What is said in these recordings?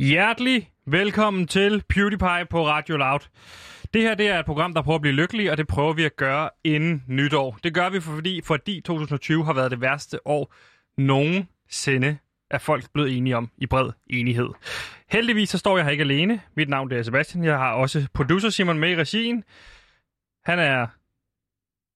Hjertelig velkommen til PewDiePie på Radio Loud. Det her det er et program, der prøver at blive lykkelig, og det prøver vi at gøre inden nytår. Det gør vi, fordi, fordi 2020 har været det værste år nogensinde er folk blevet enige om i bred enighed. Heldigvis så står jeg her ikke alene. Mit navn det er Sebastian. Jeg har også producer Simon med i regien. Han er...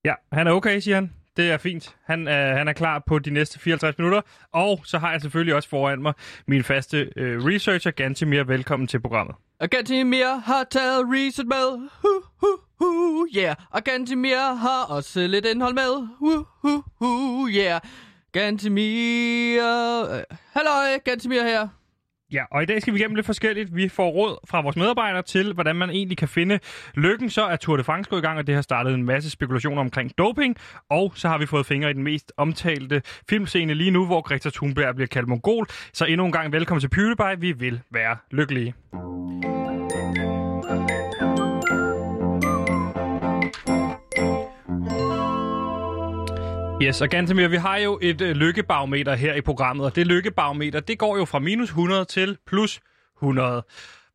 Ja, han er okay, siger han. Det er fint. Han er, han er klar på de næste 54 minutter. Og så har jeg selvfølgelig også foran mig min faste øh, researcher, Gantemir. Velkommen til programmet. Og Gantimir har taget reset med. Hu, hu, hu, yeah. Og Gantimir har også lidt indhold med. Hu, hu, hu, yeah. Gantimir... Hallo, øh, halløj, Gantimir her. Ja, og i dag skal vi igennem lidt forskelligt. Vi får råd fra vores medarbejdere til, hvordan man egentlig kan finde lykken. Så er Tour de France gået i gang, og det har startet en masse spekulationer omkring doping. Og så har vi fået fingre i den mest omtalte filmscene lige nu, hvor Greta Thunberg bliver kaldt mongol. Så endnu en gang velkommen til PewDiePie. Vi vil være lykkelige. Yes, og Gantemir, vi har jo et øh, lykkebarometer her i programmet, og det lykkebarometer, det går jo fra minus 100 til plus 100,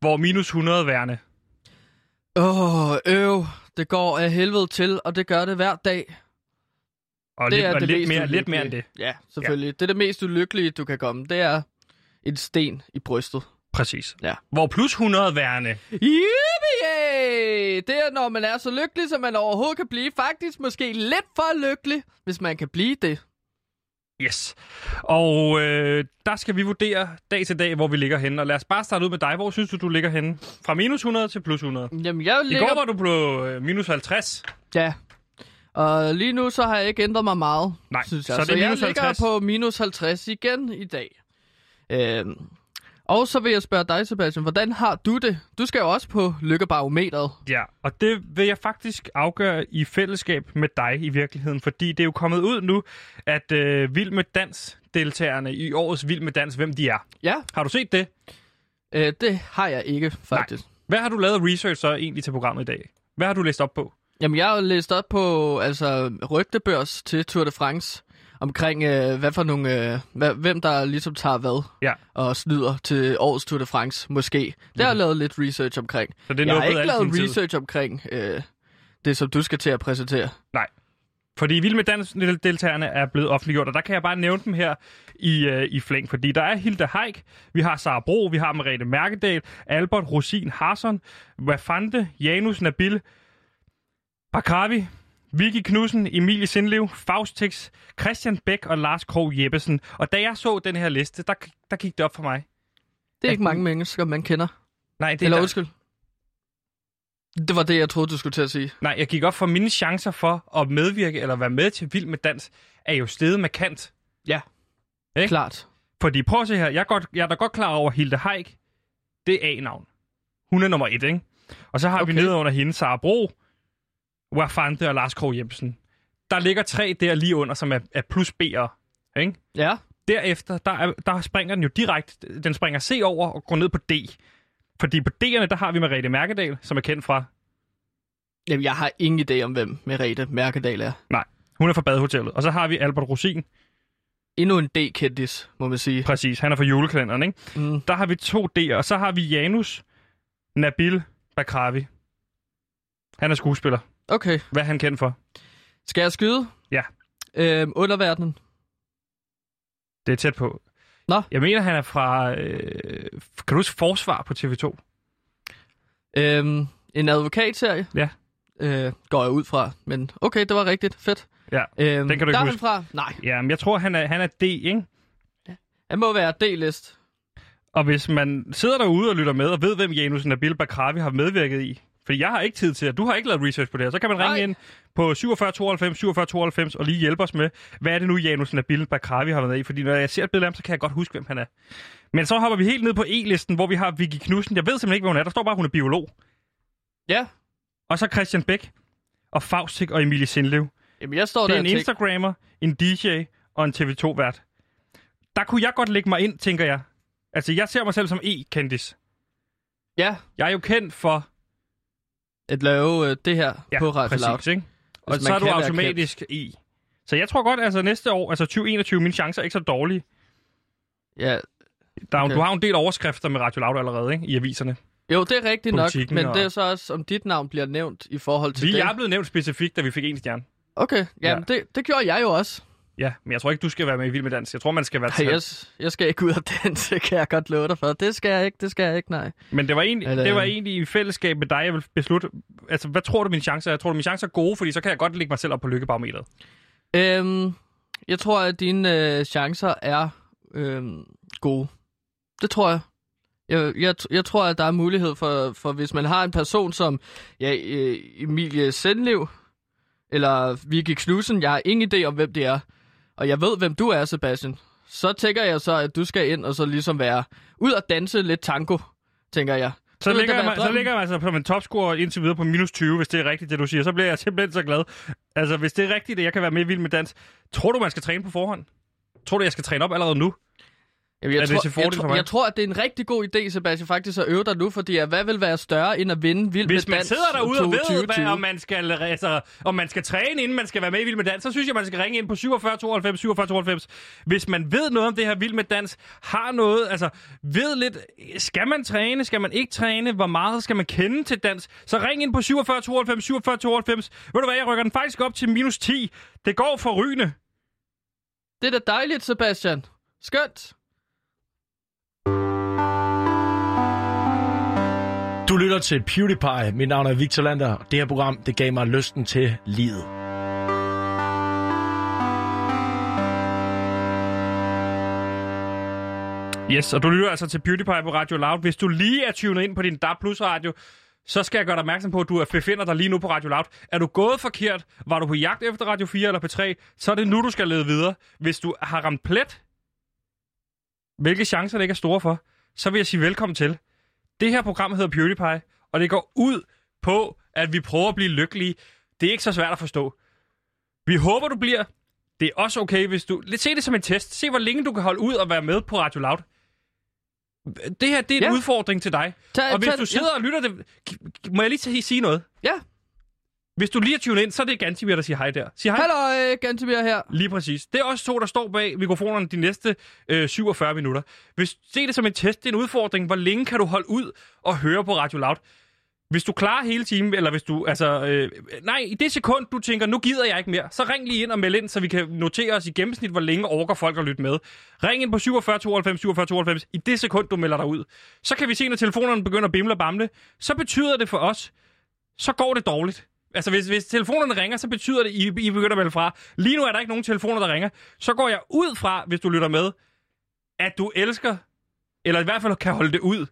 hvor minus 100 værende. Åh, oh, øv. Det går af helvede til, og det gør det hver dag. Og det lidt, er og det lidt, mere, lidt mere end det. Ja, selvfølgelig. Ja. Det er det mest ulykkelige, du kan komme. Det er en sten i brystet. Præcis. Ja. Hvor plus 100 værende. Yippie! Det er, når man er så lykkelig, som man overhovedet kan blive. Faktisk måske lidt for lykkelig, hvis man kan blive det. Yes. Og øh, der skal vi vurdere dag til dag, hvor vi ligger henne. Og lad os bare starte ud med dig. Hvor synes du, du ligger henne? Fra minus 100 til plus 100. Jamen, jeg I ligger... går var du på øh, minus 50. Ja. Og lige nu så har jeg ikke ændret mig meget, Nej, synes jeg. så det er jeg minus ligger 50. på minus 50 igen i dag. Øhm. Og så vil jeg spørge dig, Sebastian, hvordan har du det? Du skal jo også på lykkebarometeret. Ja, og det vil jeg faktisk afgøre i fællesskab med dig i virkeligheden, fordi det er jo kommet ud nu, at øh, Vild med Dans deltagerne i årets Vild med Dans, hvem de er. Ja, Har du set det? øh, det har jeg ikke, faktisk. Hvad har du lavet research så egentlig til programmet i dag? Hvad har du læst op på? Jamen, jeg har læst op på altså, rygtebørs til Tour de France omkring, øh, hvad for nogle, øh, hvad, hvem der ligesom tager hvad Ja, og snyder til årets Tour de France, måske. Det har jeg lavet lidt research omkring. så det er jeg har ikke lavet din tid. research omkring øh, det, som du skal til at præsentere. Nej. Fordi Vild med Dans-deltagerne er blevet offentliggjort, og der kan jeg bare nævne dem her i, øh, i flæng. Fordi der er Hilda Haik, vi har Sara Bro, vi har Merete Mærkedal, Albert Rosin Harson, Wafante, Janus Nabil, Bakravi, Vicky Knudsen, Emilie Sindlev, Faustix, Christian Bæk og Lars Krog Jeppesen. Og da jeg så den her liste, der, der gik det op for mig. Det er ikke mange mennesker, man kender. Nej, det Eller der, undskyld. Det var det, jeg troede, du skulle til at sige. nej, jeg gik op for mine chancer for at medvirke eller være med til Vild med Dans, er jo steget markant. Ja, Ikke? klart. Fordi prøv at se her, jeg er, godt, jeg er da godt klar over, Hilde Haik, det er A-navn. Hun er nummer et, ikke? Og så har okay. vi nede under hende Sara Bro, Wafante og Lars Krog Jebsen. Der ligger tre der lige under, som er, er plus B'er. Ikke? Ja, Derefter, der, er, der springer den jo direkte, den springer C over og går ned på D. Fordi på D'erne, der har vi Merete Mærkedal, som er kendt fra, Jamen, jeg har ingen idé om, hvem Merete Mærkedal er. nej, hun er fra Badehotellet. Og så har vi Albert Rosin, Endnu en D-kendis, må man sige. præcis, han er fra julekalenderen, ikke? Mm. Der har vi to D'er, og så har vi Janus Nabil Bakravi. Han er skuespiller. Okay, Hvad er han kendt for? skal jeg skyde? Ja. Øhm, underverdenen. Det er tæt på. Nå. Jeg mener, han er fra... Øh, kan du huske Forsvar på TV2? Øhm, en advokatserie. Ja. Øh, går jeg ud fra. Men okay, det var rigtigt. Fedt. Ja, Øhm, den kan du ikke der er huske. fra. Nej, Ja, men jeg tror, han er, han er D, ikke? han må være D-list. Og hvis man sidder derude og lytter med og ved, hvem Janus Nabil Bakravi har medvirket i, fordi jeg har ikke tid til at du har ikke lavet research på det her, så kan man ringe Nej. ind på 47 92 47 92 og lige hjælpe os med, hvad er det nu, Janus Nabil Bakravi har været i? Fordi når jeg ser et billede af ham, så kan jeg godt huske, hvem han er. Men så hopper vi helt ned på E-listen, hvor vi har Vicky Knudsen. Jeg ved simpelthen ikke, hvor hun er. Der står bare, at hun er biolog. Ja. Og så Christian Bæk og Faustik og Emilie Sindlev. Jamen, jeg står Det er der en Instagrammer, en DJ og en TV2-vært. Der kunne jeg godt lægge mig ind, tænker jeg. Altså, jeg ser mig selv som E-kendis. Ja, Jeg er jo kendt for... at lave øh, det her Ja, på Radio Loud. præcis, ikke? Og så er du automatisk i. Så jeg tror godt, altså næste år, altså 2021, mine chancer er ikke så dårlige. Ja, Der er, okay. Du har en del overskrifter med Radio Loud allerede, ikke? I aviserne. Jo, det er rigtigt nok, men og- det er så også, om dit navn bliver nævnt i forhold til Vi det. er blevet nævnt specifikt, da vi fik en stjerne. Okay, jamen det, det gjorde jeg jo også. Ja, men jeg tror ikke, du skal være med i Vild med Dans. Jeg tror, man skal være Ej, jeg, jeg skal ikke ud den, det kan jeg godt love dig for. Det skal jeg ikke, det skal jeg ikke, nej. Men det var, egentlig, Eller- det var egentlig i fællesskab med dig, jeg vil beslutte... Altså, hvad tror du, mine chancer er? Jeg tror, mine chancer er gode, fordi så kan jeg godt lægge mig selv op på lykkebarometeret. Øhm, jeg tror, at dine øh, chancer er øhm, gode. Det tror jeg. Jeg, jeg, jeg tror, at der er mulighed for, for hvis man har en person som ja, øh, Emilie Sendlev, eller Vicky Knudsen, jeg har ingen idé om, hvem det er, og jeg ved, hvem du er, Sebastian, så tænker jeg så, at du skal ind og så ligesom være ud og danse lidt tango, tænker jeg. Så, ligger jeg, så ligger jeg altså som en topscorer indtil videre på minus 20, hvis det er rigtigt, det du siger. Så bliver jeg simpelthen så glad. Altså, hvis det er rigtigt, at jeg kan være med i Vild med Dans, tror du, man skal træne på forhånd? Tror du, jeg skal træne op allerede nu? Jamen, jeg, Er det tror, fordel jeg, for mig? jeg tror, at det er en rigtig god idé, Sebastian, faktisk at øve dig nu, fordi hvad vil være større end at vinde Vild Hvis med man Dans sidder derude og ved, 2020? hvad, om, man skal, altså, om man skal træne, inden man skal være med i Vild med Dans, så synes jeg, man skal ringe ind på 47 92 47 92. Hvis man ved noget om det her Vild med Dans, har noget, altså ved lidt, skal man træne, skal man ikke træne, hvor meget skal man kende til dans, så ring ind på 47 92 47 92. Ved du hvad, jeg rykker den faktisk op til minus 10. Det går for rygende. Det er da dejligt, Sebastian. Skønt. Du lytter til PewDiePie. Mit navn er Victor Lander. Det her program, det gav mig lysten til livet. Yes, og du lytter altså til PewDiePie på Radio Loud. Hvis du lige er tunet ind på din DAB Plus radio, så skal jeg gøre dig opmærksom på, at du befinder dig lige nu på Radio Loud. Er du gået forkert, var du på jagt efter Radio 4 eller P3, så er det nu, du skal lede videre. Hvis du har ramt plet, hvilke chancer det ikke er store for, så vil jeg sige velkommen til. Det her program hedder PewDiePie, og det går ud på, at vi prøver at blive lykkelige. Det er ikke så svært at forstå. Vi håber, du bliver. Det er også okay, hvis du... Se det som en test. Se, hvor længe du kan holde ud og være med på Radio Loud. Det her, det er en Ja. udfordring til dig. Tag, Og hvis tag- du sidder og lytter det... Må jeg lige sige noget? Ja. Hvis du lige er tunet ind, så er det Gantimir, der siger hej der. Sig hej. Hallo, øh, Gantemir her. Lige præcis. Det er også to, der står bag mikrofonerne de næste øh, 47 minutter. Hvis se det som en test, det er en udfordring. Hvor længe kan du holde ud og høre på Radio Loud? Hvis du klarer hele timen, eller hvis du, altså, øh, nej, i det sekund, du tænker, nu gider jeg ikke mere, så ring lige ind og meld ind, så vi kan notere os i gennemsnit, hvor længe orker folk at lytte med. Ring ind på 47 92 47 92 i det sekund, du melder dig ud. Så kan vi se, når telefonerne begynder at bimle og bamle, så betyder det for os, så går det dårligt. Altså, hvis, hvis telefonerne ringer, så betyder det, at I, I begynder at melde fra. Lige nu er der ikke nogen telefoner, der ringer. Så går jeg ud fra, hvis du lytter med, at du elsker, eller i hvert fald kan holde det ud.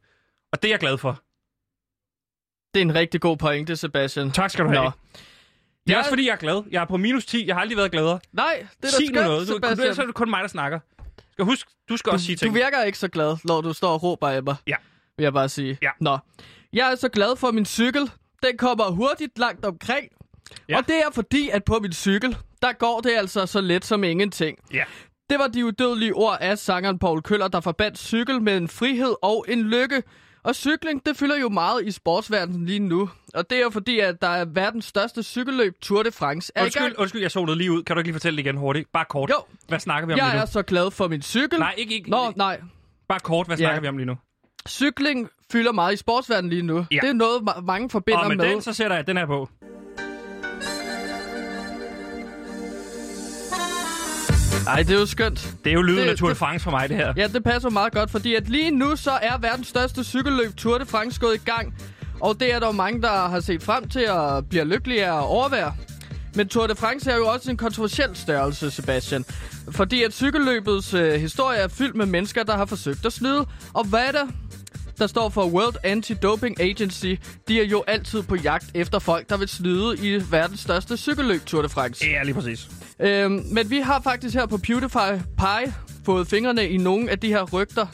Og det er jeg glad for. Det er en rigtig god pointe, Sebastian. Tak skal du have. Nå. Det er Jeg- også fordi, jeg er glad. Jeg er på minus 10. Jeg har aldrig været gladere. Nej, det er da skønt, noget. Du, du, Sebastian. så er det kun mig, der snakker. Skal husk, du skal også sige Du ting. virker ikke så glad, når du står og råber af mig. Ja. Vil jeg bare sige. Ja. Nå. Jeg er så glad for min cykel. Den kommer hurtigt langt omkring. Ja. Og det er fordi, at på min cykel, der går det altså så let som ingenting. Ja. Det var de udødelige ord af sangeren Paul Køller, der forbandt cykel med en frihed og en lykke. Og cykling, det fylder jo meget i sportsverdenen lige nu. Og det er jo fordi, at der er verdens største cykelløb, Tour de France, er Undskyld, undskyld, jeg så noget lige ud. Kan du ikke lige fortælle det igen hurtigt? Bare kort. Jo. Hvad snakker vi om lige Jeg nu? er så glad for min cykel. Nej, ikke, ikke. Nå, nej. Bare kort, hvad Ja. snakker vi om lige nu? Cykling fylder meget i sportsverdenen lige nu. Ja. Det er noget, ma- mange forbinder Og med, med. den, så sætter jeg den her på. Nej, det er jo skønt. Det er jo lyden af Tour de France for mig, det her. Ja, det passer meget godt, fordi at lige nu så er verdens største cykelløb Tour de France gået i gang. Og det er der mange, der har set frem til at blive lykkelige af at overvære. Men Tour de France er jo også en kontroversiel størrelse, Sebastian. Fordi at cykelløbets øh, historie er fyldt med mennesker, der har forsøgt at snyde. Og hvad er det? Der står for World Anti-Doping Agency, de er jo altid på jagt efter folk, der vil snyde i verdens største cykelløb Tour de France. Ja, lige præcis. Øhm, men vi har faktisk her på PewDiePie Pie fået fingrene i nogle af de her rygter,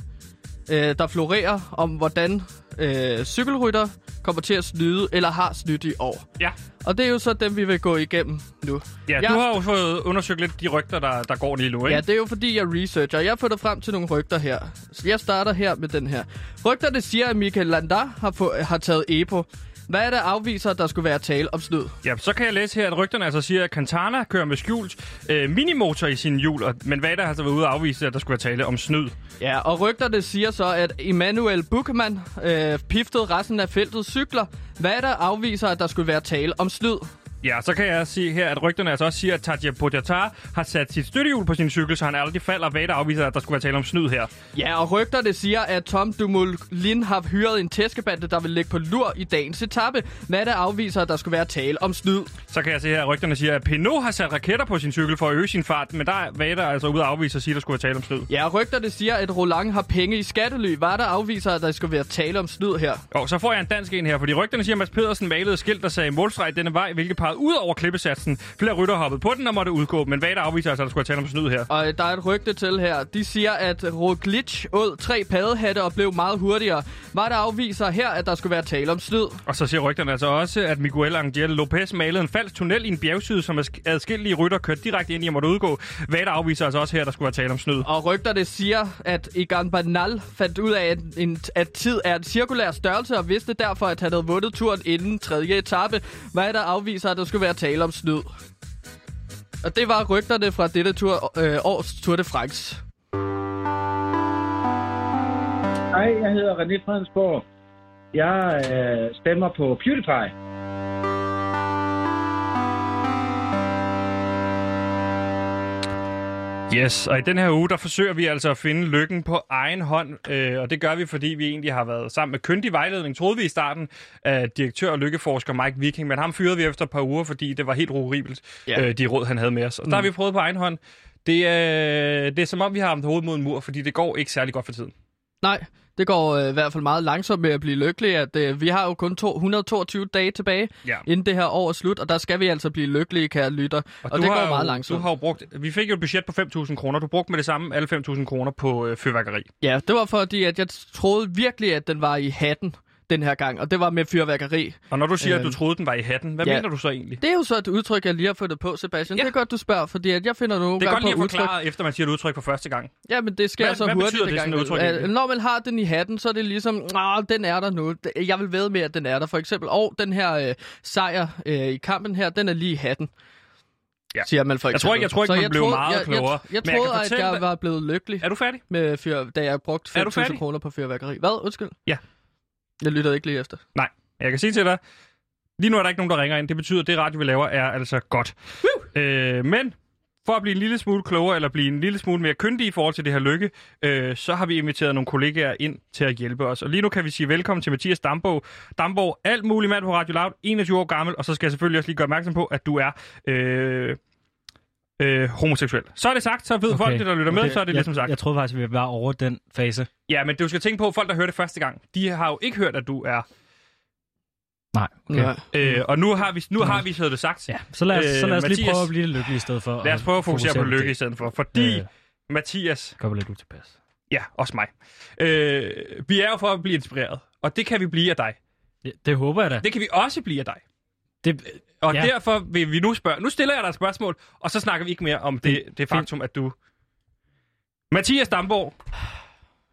øh, der florerer om, hvordan øh, cykelrytter kommer til at snyde, eller har snydt i år. Ja. Og det er jo så dem, vi vil gå igennem nu. Ja, Jeg- du har jo fået undersøgt lidt de rygter, der, der går lige nu, ikke? Ja, det er jo fordi, jeg researcher. Jeg har fundet frem til nogle rygter her. Så jeg starter her med den her. Rygterne siger, at Michael Landar har, få, har taget EPO. Hvad er der afviser, at der skulle være tale om snyd? Ja, så kan jeg læse her, at rygterne altså siger, at Cantana kører med skjult øh, minimotor i sin hjul, og, men Vada har altså været ude og afvise, at der skulle være tale om snyd. Ja, og rygterne siger så, at Emmanuel Buchmann øh, piftede resten af feltet cykler. Hvad er der afviser, at der skulle være tale om snyd? Ja, så kan jeg sige her, at rygterne altså også siger, at Tadja Pogacar har sat sit støttehjul på sin cykel, så han aldrig falder. Vada afviser, at der skulle være tale om snyd her. Ja, og rygterne siger, at Tom Dumoulin har hyret en tæskebande, der vil ligge på lur i dagens etape. Hvad der afviser, at der skulle være tale om snyd? Så kan jeg se her, at rygterne siger, at Pinot har sat raketter på sin cykel for at øge sin fart, men der er Vada altså ude og afvise og sige, at der skulle være tale om snyd. Ja, og rygterne siger, at Roland har penge i skattely. Hvad der afviser, at der skulle være tale om snyd her? Og så får jeg en dansk en her, fordi rygterne siger, at Mads Pedersen malede skilt, der sagde målstreg denne vej, hvilket pegede ud over klippesatsen. Flere rytter hoppede på den og måtte udgå, men Vada afviser altså, at der skulle tale om snyd her. Og øh, der er et rygte til her. De siger, at Roglic åd tre paddehatte og blev meget hurtigere. Var der afviser her, at der skulle være tale om snyd? Og så siger rygterne altså også, at Miguel Angel Lopez malede en falsk tunnel i en bjergside, som adskillige rytter kørte direkte ind i og måtte udgå. Vada afviser altså også her, at der skulle være tale om snyd. Og rygterne siger, at Egan Bernal fandt ud af, at, en, at tid er en cirkulær størrelse, og vidste derfor, at han havde vundet turen inden tredje etape. Hvad er der afviser, at der skulle være tale om snyd? Og det var rygterne fra dette tur, øh, års Tour de France. Hej, jeg hedder René Fredensborg. Jeg øh, stemmer på PewDiePie. Yes, og i den her uge, der forsøger vi altså at finde lykken på egen hånd, øh, og det gør vi, fordi vi egentlig har været sammen med kyndig vejledning, troede vi i starten, af direktør og lykkeforsker Mike Viking, men ham fyrede vi efter et par uger, fordi det var helt horribelt, Ja. øh, de råd, han havde med os. Og der har vi prøvet på egen hånd. Det er, det er som om, vi har haft hovedet mod en mur, fordi det går ikke særlig godt for tiden. Nej, det går øh, i hvert fald meget langsomt med at blive lykkelig. At, øh, vi har jo kun to, 122 dage tilbage, Ja. inden det her år er slut, og der skal vi altså blive lykkelige, kære lytter. Og, og du det går jo- meget Du langsomt. har jo brugt, vi fik jo et budget på 5.000 kroner. Du brugte med det samme alle 5.000 kroner på øh, fyrværkeri. Ja, det var fordi, at jeg troede virkelig, at den var i hatten den her gang, og det var med fyrværkeri. Og når du siger, at du Øhm, troede, den var i hatten, hvad ja. mener du så egentlig? Det er jo så et udtryk, jeg lige har fundet på, Sebastian. Ja. Det er godt, du spørger, fordi at jeg finder nogle Det er godt lige at udtryk. forklare, efter man siger et udtryk for første gang. Ja, men det sker Hvad- så hvad hurtigt. betyder det, udtryk Øh, egentlig? Når man har den i hatten, så er det ligesom, den er der nu. Jeg vil ved med, at den er der. For eksempel, og den her øh, sejr øh, i kampen her, den er lige i hatten. Ja. Siger man for Jeg eksempel. tror ikke- jeg tror ikke, Så man blev troede- meget jeg, klogere. Jeg, jeg, jeg troede, kan at jeg var blevet lykkelig, Er du færdig? med fyr, da jeg brugte Er du 5.000 færdig? kroner på fyrværkeri. Hvad? Undskyld? Ja. Jeg lyttede ikke lige efter. Nej. Jeg kan sige til dig, lige nu er der ikke nogen, der ringer ind. Det betyder, at det radio, vi laver, er altså godt. Øh, men for at blive en lille smule klogere, eller blive en lille smule mere kyndig i forhold til det her lykke, øh, så har vi inviteret nogle kollegaer ind til at hjælpe os. Og lige nu kan vi sige velkommen til Mathias Damborg. Damborg, alt muligt mand på Radio Loud, 21 år gammel, og så skal jeg selvfølgelig også lige gøre opmærksom på, at du er... Øh, Øh, homoseksuel. Så er det sagt, så ved okay. folk, det, der lytter med, så er det jeg, ligesom sagt. Jeg troede faktisk, vi var over den fase. Ja, men du skal tænke på, at folk, der hører det første gang, de har jo ikke hørt, at du er... Nej, okay. Ja. Øh, og nu har vi, nu har vi så det sagt. Ja, så lad os, så lad os Øh, lige Mathias- prøve at blive lidt lykkelige i stedet for. Lad os prøve at fokusere på lykke i det. stedet for. Fordi, Øh. Mathias, Gør mig lidt utilpas. ja, også mig. Øh, vi er jo for at blive inspireret, og det kan vi blive af dig. Det, det håber jeg da. Det kan vi også blive af dig. Det, Og ja. Derfor vil vi nu spørge. Nu stiller jeg dig et spørgsmål, og så snakker vi ikke mere om det, det faktum, at du... Mathias Damborg,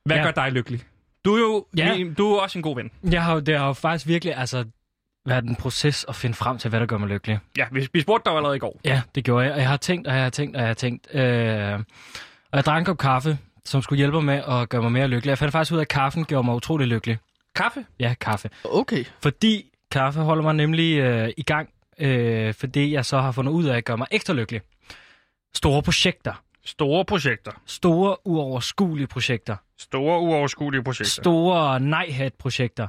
hvad ja. Gør dig lykkelig? Du er jo Ja. min, du er også en god ven. jeg har, det har jo faktisk virkelig altså, været en proces at finde frem til, hvad der gør mig lykkelig. Ja, vi, vi spurgte dig allerede i går. Ja, det gjorde jeg. Og jeg har tænkt, og jeg har tænkt, og jeg har tænkt. Øh, og jeg drak en kop kaffe, som skulle hjælpe mig med at gøre mig mere lykkelig. Jeg fandt faktisk ud af, at kaffen gjorde mig utrolig lykkelig. Kaffe? Ja, kaffe. Okay. Fordi kaffe holder mig nemlig øh, i gang, øh, fordi jeg så har fundet ud af at gøre mig ekstra lykkelig. Store projekter. Store projekter. Store, uoverskuelige projekter. Store, uoverskuelige projekter. Store nej-hat-projekter.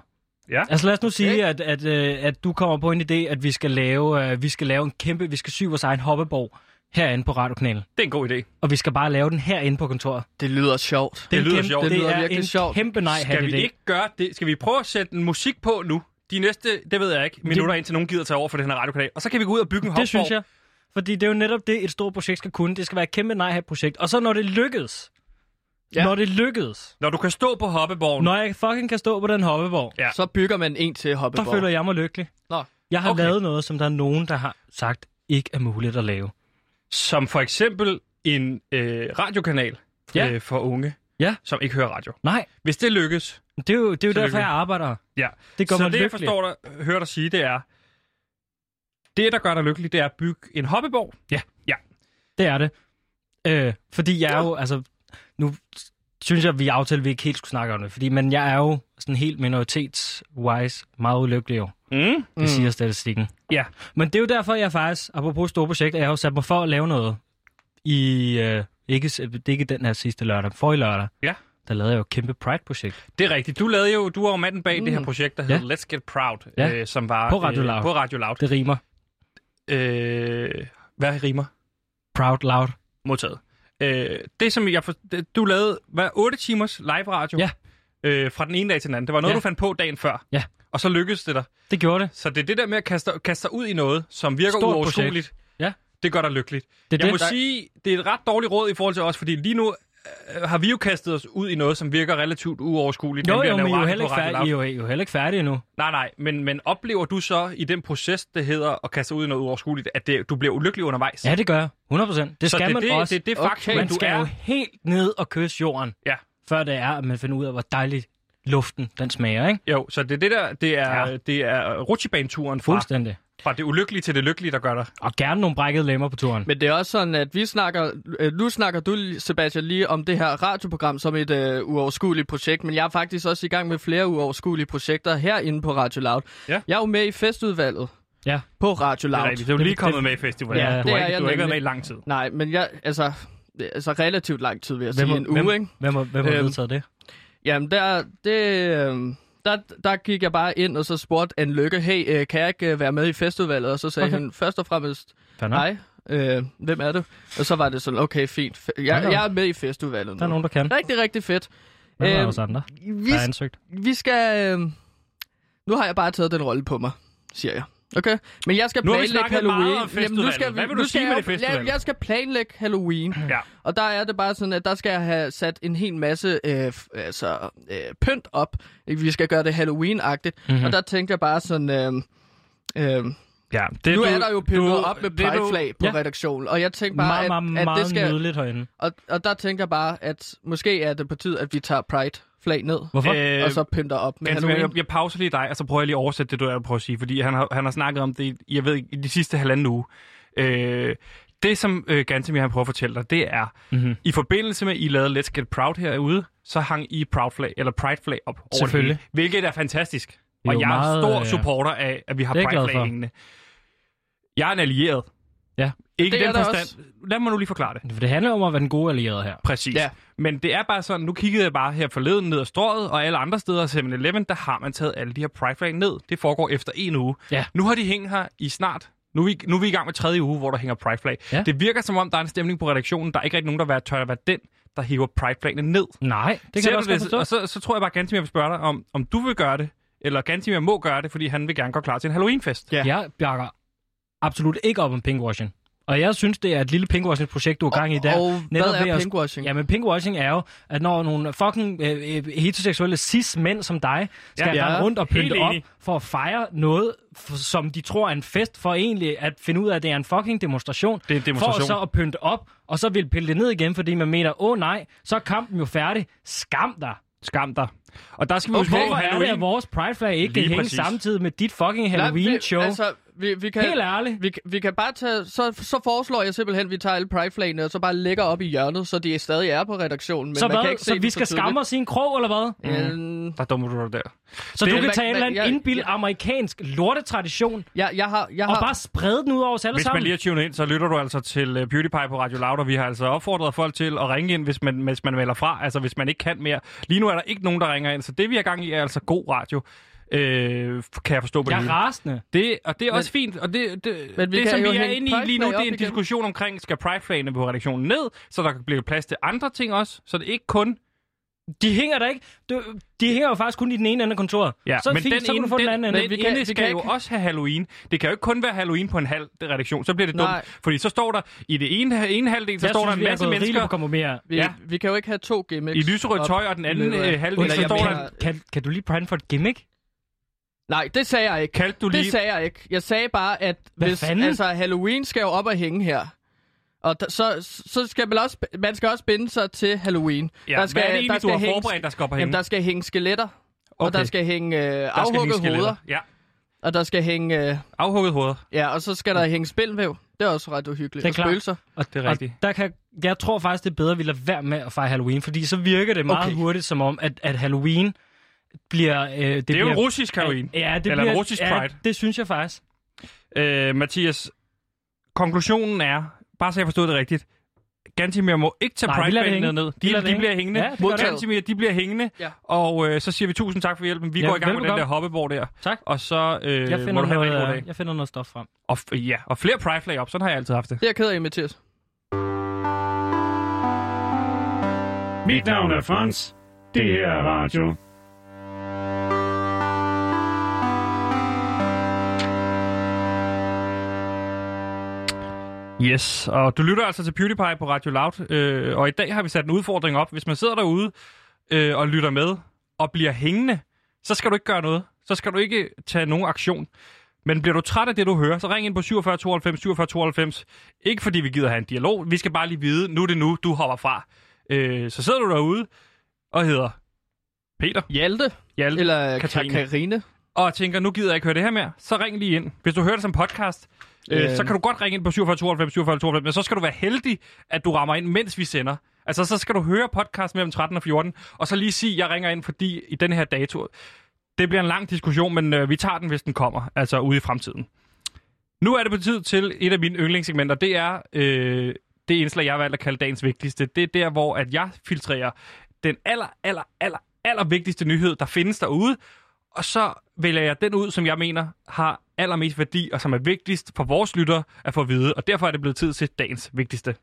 Ja. Altså lad os nu sige, Okay. at, at, øh, at du kommer på en idé, at vi skal lave, øh, vi skal lave en kæmpe, vi skal sy vores egen hoppeborg herinde på radiokanalen. Det er en god idé. Og vi skal bare lave den herinde på kontoret. Det lyder sjovt. Det, en lyder kæmpe, sjovt. Det, Det lyder er virkelig en sjovt. kæmpe nej-hat Skal vi idé. ikke gøre det? Skal vi prøve at sætte en musik på nu? De næste, det ved jeg ikke, minutter indtil nogen gider tage over for den her radiokanal. Og så kan vi gå ud og bygge en Det synes jeg. Fordi det er jo netop det, et stort projekt skal kunne. Det skal være et kæmpe nej-hat-projekt. Og så når det lykkedes, Ja. når det lykkedes, Når du kan stå på hoppeborgen. når jeg fucking kan stå på den hoppeborg, Ja. Så bygger man en til der Hoppeborg. føler jeg mig lykkelig. Nå. Jeg har okay. lavet noget, som der er nogen, der har sagt, ikke er muligt at lave. Som for eksempel en øh, radiokanal Ja. øh, for unge, Ja. som ikke hører radio. Nej, Hvis det lykkes, Det er jo, det er jo derfor, jeg arbejder. Ja. Det gør så mig det, jeg lykkelig. forstår dig, hører dig sige, det er, det, der gør dig lykkelig, det er at bygge en hobbyborg. Ja. Ja. Det er det. Øh, fordi jeg er jo, altså, nu synes jeg, vi aftalte, at vi ikke helt skulle snakke om det, fordi, men jeg er jo sådan helt minoritets-wise meget ulykkelig jo. Mm. Det mm. siger statistikken. Ja. Men det er jo derfor, jeg faktisk, apropos store projekter, jeg har jo sat mig for at lave noget i, øh, ikke, det er ikke den her sidste lørdag, forrige lørdag. Ja. Der lavede jeg jo et kæmpe Pride-projekt. Det er rigtigt. Du lavede jo, du var jo manden bag mm. det her projekt, der Ja. hedder Let's Get Proud, Ja. øh, som var På Radio Loud. Øh, på Radio Loud. Det rimer. Øh, hvad rimer? Proud loud. Modtaget. Øh, det, som jeg for, det, du lavede, var 8 timers live radio Ja. øh, fra den ene dag til den anden. Det var noget, Ja. du fandt på dagen før. Ja. Og så lykkedes det dig. Det gjorde det. Så det er det der med at kaste, kaste sig ud i noget, som virker Stort uoverskueligt. projekt. Ja. Det gør dig lykkeligt. Det er jeg det, må der- sige, det er et ret dårligt råd i forhold til os, fordi lige nu øh, har vi jo kastet os ud i noget, som virker relativt uoverskueligt. Jo, jo, men I er jo heller ikke færdige, I er jo, er heller ikke færdige endnu. Nej, nej, men, men oplever du så i den proces, det hedder at kaste ud i noget uoverskueligt, at det, du bliver ulykkelig undervejs? Ja, det gør jeg. 100%. Det så skal det, man det, også. det det Okay, faktum, man du skal er. jo helt ned og kysse jorden, Ja. før det er, at man finder ud af, hvor dejligt luften den smager, ikke? Jo, så det er det der, det er, ja. det er rutsjebaneturen fra, Fuldstændig. Fra det ulykkelige til det lykkelige, der gør dig. Og gerne nogle brækkede lemmer på turen. Men det er også sådan, at vi snakker... Øh, nu snakker du, Sebastian, lige om det her radioprogram som et øh, uoverskueligt projekt, men jeg er faktisk også i gang med flere uoverskuelige projekter herinde på Radio Loud. Ja. Jeg er jo med i festudvalget Ja. på Radio Det er Loud. Du er Det- lige det- kommet med i festivalen. Ja, du det har er ikke, jeg du har ikke været med i lang tid. Nej, men jeg... Altså, altså relativt lang tid, vil jeg Hvem, sige. En uge, hvem, ikke? hvem, har- hvem har Øhm, vedtaget det? Jamen, der, det, øh, der, der gik jeg bare ind og så spurgte Anne Lykke, hey, øh, kan jeg ikke øh, være med i festudvalget? Og så sagde Okay. han først og fremmest, hej, øh, hvem er du? Og så var det sådan, okay, fint. Jeg, jeg er med i festudvalget Der er nu. nogen, der kan. Rigtig, rigtig fedt. Hvem er Øhm, også andre, Vi, der er ansøgt? vi skal... Øh, nu har jeg bare taget den rolle på mig, siger jeg. Okay? Men jeg skal Nu vi planlægge snakket meget Halloween. om festudvalget. Hvad vil du nu skal sige jeg, med det jo- festudvalg? jeg, jeg skal planlægge Halloween. Ja. Og der er det bare sådan, at der skal jeg have sat en hel masse øh, altså, øh, pynt op. Vi skal gøre det Halloween-agtigt. Mhm. Mm-hmm. Og der tænkte jeg bare sådan... Øh, øh, Ja, det, nu du, er der jo pyntet op med det, du- Pride-flag på Ja. redaktionen. Og jeg tænkte bare, Meget, at, meget, at meget det skal... herinde. Og, og der tænker jeg bare, at måske er det på tid, at vi tager Pride-flag ned. Hvorfor? Øh, og så pynter op med Halloween. jeg, jeg pauser lige dig, og så prøver jeg lige at oversætte det, du er på at sige, fordi han har, han har snakket om det, jeg ved ikke, i de sidste halvanden uge. Øh, det, som øh, Gantemir han prøver at fortælle dig, det er, Mhm. i forbindelse med, at I lavede Let's Get Proud herude, så hang I Proud Flag, eller Pride Flag op over det Selvfølgelig. hele, hvilket er fantastisk. er Og jeg er meget, stor øh, supporter af, at vi har det er Pride Flag for. hængende. Jeg er en allieret. Ja. Ikke Det den forstand. Lad mig nu lige forklare det. For det handler om at være den gode allierede her. Præcis. Ja. Men det er bare sådan, nu kiggede jeg bare her forleden ned ad strået, og alle andre steder, 7-Eleven, der har man taget alle de her Pride flag ned. Det foregår efter en uge. Ja. Nu har de hængt her i snart. Nu er, vi, nu er vi i gang med tredje uge, hvor der hænger Pride flag. Ja. Det virker som om, der er en stemning på redaktionen. Der er ikke rigtig nogen, der tør at være den, der hiver Pride flagene ned. Nej, det kan jeg også godt forstå. Og så, så tror jeg bare, Gantimir vil spørge dig, om, om du vil gøre det, eller Gantimir må gøre det, fordi han vil gerne gå klar til en Halloweenfest. Ja. Jeg bakker absolut ikke op om pinkwashing. Og jeg synes, det er et lille pinkwashing-projekt, du er gang i der. Og hvad Netop ved er at- pinkwashing? Jamen, pinkwashing er jo, at når nogle fucking øh, øh, heteroseksuelle cis-mænd som dig skal Ja. ja, rundt og pynte op for at fejre noget, som de tror er en fest, for egentlig at finde ud af, at det er en fucking demonstration. Det er en demonstration. For så at pynte op, og så vil pille det ned igen, fordi man mener, åh oh, nej, så er kampen jo færdig. Skam dig. Skam dig. Og der skal vi Okay, huske på, Hvorfor er det, at vores Pride Flag ikke Lige kan hænge præcis. samtidig med dit fucking Halloween-show? Altså, vi, vi kan, Helt ærligt. Vi, kan- vi kan bare tage... Så, så foreslår jeg simpelthen, at vi tager alle Pride-flagene, og så bare lægger op i hjørnet, så de stadig er på redaktionen. Men så man kan hvad? ikke se Så dem vi skal tydeligt. skamme os i en krog, eller hvad? Øhm, Der dummer du dig der. Så Det- du kan men- tage en eller anden indbild jeg- amerikansk lortetradition, jeg, jeg har... Jeg og har bare sprede den ud over os alle Hvis man sammen? lige har tunet ind, så lytter du altså til uh, PewDiePie på Radio Loud, og vi har altså opfordret folk til at ringe ind, hvis man, hvis man melder fra, altså hvis man ikke kan mere. Lige nu er der ikke nogen, der ringer ind, så det vi er gang i er altså god radio, øh, kan jeg forstå på Jeg det er hele. rasende. Det, og det er også fint, og det, det, Men vi det som vi er inde i lige nu, det er en igen. diskussion omkring, skal Pride-flagene på redaktionen ned, så der kan blive plads til andre ting også, så det er ikke kun... De hænger der ikke. Du, de hænger jo faktisk kun i den ene ende af kontoret. Ja, så er det men fint, den så kan ene, du få den, den, anden ende. den vi ene kan- vi skal kan jo ikke- også have Halloween. Det kan jo ikke kun være Halloween på en halv redaktion, så bliver det dumt. Nej. Fordi så står der, i det ene, ene halvdel, så jeg står synes, der en vi er masse mennesker på kompromis. vi, Ja. vi kan jo ikke have to gimmicks. i lyserødt tøj, og den anden øh, halvdel, Eller så jeg står der... Kan, kan du lige prøve for et gimmick? Nej, det sagde jeg ikke. Kaldte du lige... Det sagde jeg ikke. Jeg sagde bare, at Hvad hvis, fanden? altså, Halloween skal jo op og hænge her. Og d- så, så skal man også, man skal også binde sig til Halloween. Ja, der skal, hvad er det der egentlig, du skal har hænge- forberedt, der skal op og Jamen, hænge? der skal hænge skeletter og Okay. der skal hænge øh, Der skal hænge afhugget hoveder, Ja, og der skal hænge... Øh, afhugget hoveder. ja, og så skal der hænge spilvæv. Det er også ret uhyggeligt. Det er Og klart. spøgelser. Og, Det er rigtigt. Og der kan, jeg tror faktisk, det er bedre, at vi lader være med at fejre Halloween, fordi så virker det meget Okay. hurtigt som om, at, at Halloween bliver... Øh, det, Det er jo bliver, en russisk Halloween. Ja, det Eller en bliver, russisk ja, Pride. det synes jeg faktisk. Øh, Mathias, konklusionen er, bare så jeg forstod det rigtigt, Gantimir må ikke tage Nej, vi lader det pride hænge. ned. De, de det bliver hænge. hængende. Ja, det. Gantimir, de bliver hængende. Ja. Og øh, så siger vi tusind tak for hjælpen. Vi Ja, går i gang med den der hoppeborg der. Tak. Og så øh, Jeg må du have en rigtig god noget, dag. jeg finder noget stof frem. Og, f- ja, og flere pride flag op. Sådan har jeg altid haft det. Det er jeg ked af, Mathias. Mit navn er Frans. Det her er radio. Yes, og du lytter altså til PewDiePie på Radio Loud, øh, og i dag har vi sat en udfordring op. Hvis man sidder derude øh, og lytter med og bliver hængende, så skal du ikke gøre noget. Så skal du ikke tage nogen aktion. Men bliver du træt af det, du hører, så ring ind på 47 92 47 92. Ikke fordi vi gider have en dialog, vi skal bare lige vide, nu er det nu, du hopper fra. Øh, så sidder du derude og hedder Peter, Hjalte, Hjalte eller Katrine. Karine. Og tænker, nu gider jeg ikke høre det her mere, så ring lige ind. Hvis du hører det som podcast, øh, Øh. så kan du godt ringe ind på 47 92 47 92, men så skal du være heldig, at du rammer ind, mens vi sender. Altså, så skal du høre podcast mellem 13 og 14, og så lige sige, jeg ringer ind, fordi i den her dato... Det bliver en lang diskussion, men øh, vi tager den, hvis den kommer, altså ude i fremtiden. Nu er det på tid til et af mine yndlingssegmenter. Det er øh, det indslag, jeg har valgt at kalde dagens vigtigste. Det er der, hvor at jeg filtrerer den aller, aller, aller, aller vigtigste nyhed, der findes derude, og så vælger jeg den ud, som jeg mener har allermest værdi, og som er vigtigst for vores lyttere at få at vide. Og derfor er det blevet tid til dagens vigtigste.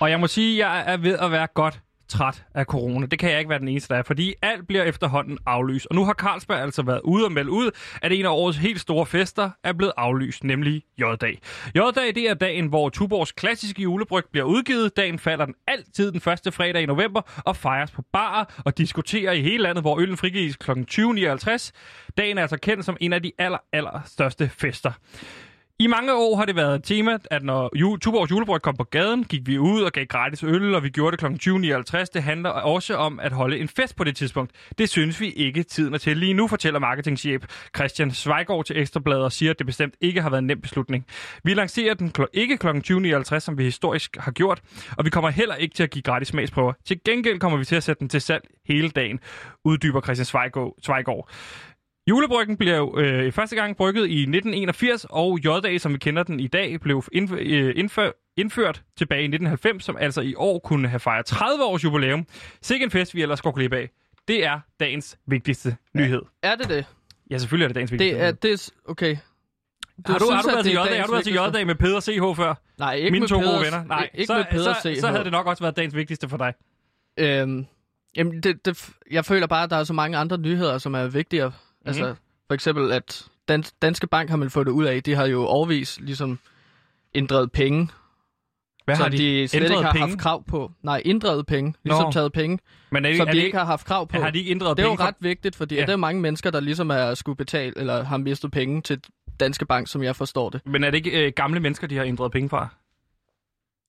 Og jeg må sige, at jeg er ved at være godt træt af corona. Det kan jeg ikke være den eneste, der er, fordi alt bliver efterhånden aflyst. Og nu har Carlsberg altså været ude og melde ud, at en af årets helt store fester er blevet aflyst, nemlig J-dag. J-dag, det er dagen, hvor Tuborgs klassiske julebryg bliver udgivet. Dagen falder den altid den første fredag i november og fejres på barer og diskuterer i hele landet, hvor øllen frigives kl. 20.59. Dagen er altså kendt som en af de aller, aller største fester. I mange år har det været et tema, at når ju- Tuborgs julebryg kom på gaden, gik vi ud og gav gratis øl, og vi gjorde det kl. 20.59. Det handler også om at holde en fest på det tidspunkt. Det synes vi ikke tiden er til lige nu, fortæller marketingchef Christian Zweigård til Ekstrabladet og siger, at det bestemt ikke har været en nem beslutning. Vi lancerer den kl- ikke kl. 20.59, som vi historisk har gjort, og vi kommer heller ikke til at give gratis smagsprøver. Til gengæld kommer vi til at sætte den til salg hele dagen, uddyber Christian Zweigård. Julebryggen blev jo øh, første gang brygget i 1981, og J-dag, som vi kender den i dag, blev indf- øh, indfør- indført tilbage i 1990, som altså i år kunne have fejret 30 års jubilæum. Sikke en fest, vi ellers går glip af. Det er dagens vigtigste nyhed. Er det det? Ja, selvfølgelig er det dagens vigtigste Det er nyhed. det. Okay. Du har du, har synes, du at været til J-dag? Har du været til? J-dag med Peder CH før? Nej, ikke Mine med to Peder, gode venner? Nej, ikke så, med Peder så, CH. så havde det nok også været dagens vigtigste for dig. Øhm, jamen, det, det, jeg føler bare, at der er så mange andre nyheder, som er vigtigere. Mhm. Mm-hmm. Altså, for eksempel, at Dan, Danske Bank har man fået det ud af. De har jo overvis ligesom inddrevet penge, Hvad som har de, de slet ikke har penge? haft krav på. Nej, inddrevet penge. Ligesom Nå. taget penge, Men er, det- som er de ikke har haft krav på. har de ikke ændret det er jo penge? for- ret vigtigt, fordi Ja. der er mange mennesker, der ligesom er skulle betale, eller har mistet penge til Danske Bank, som jeg forstår det. Men er det ikke øh, gamle mennesker, de har ændret penge fra?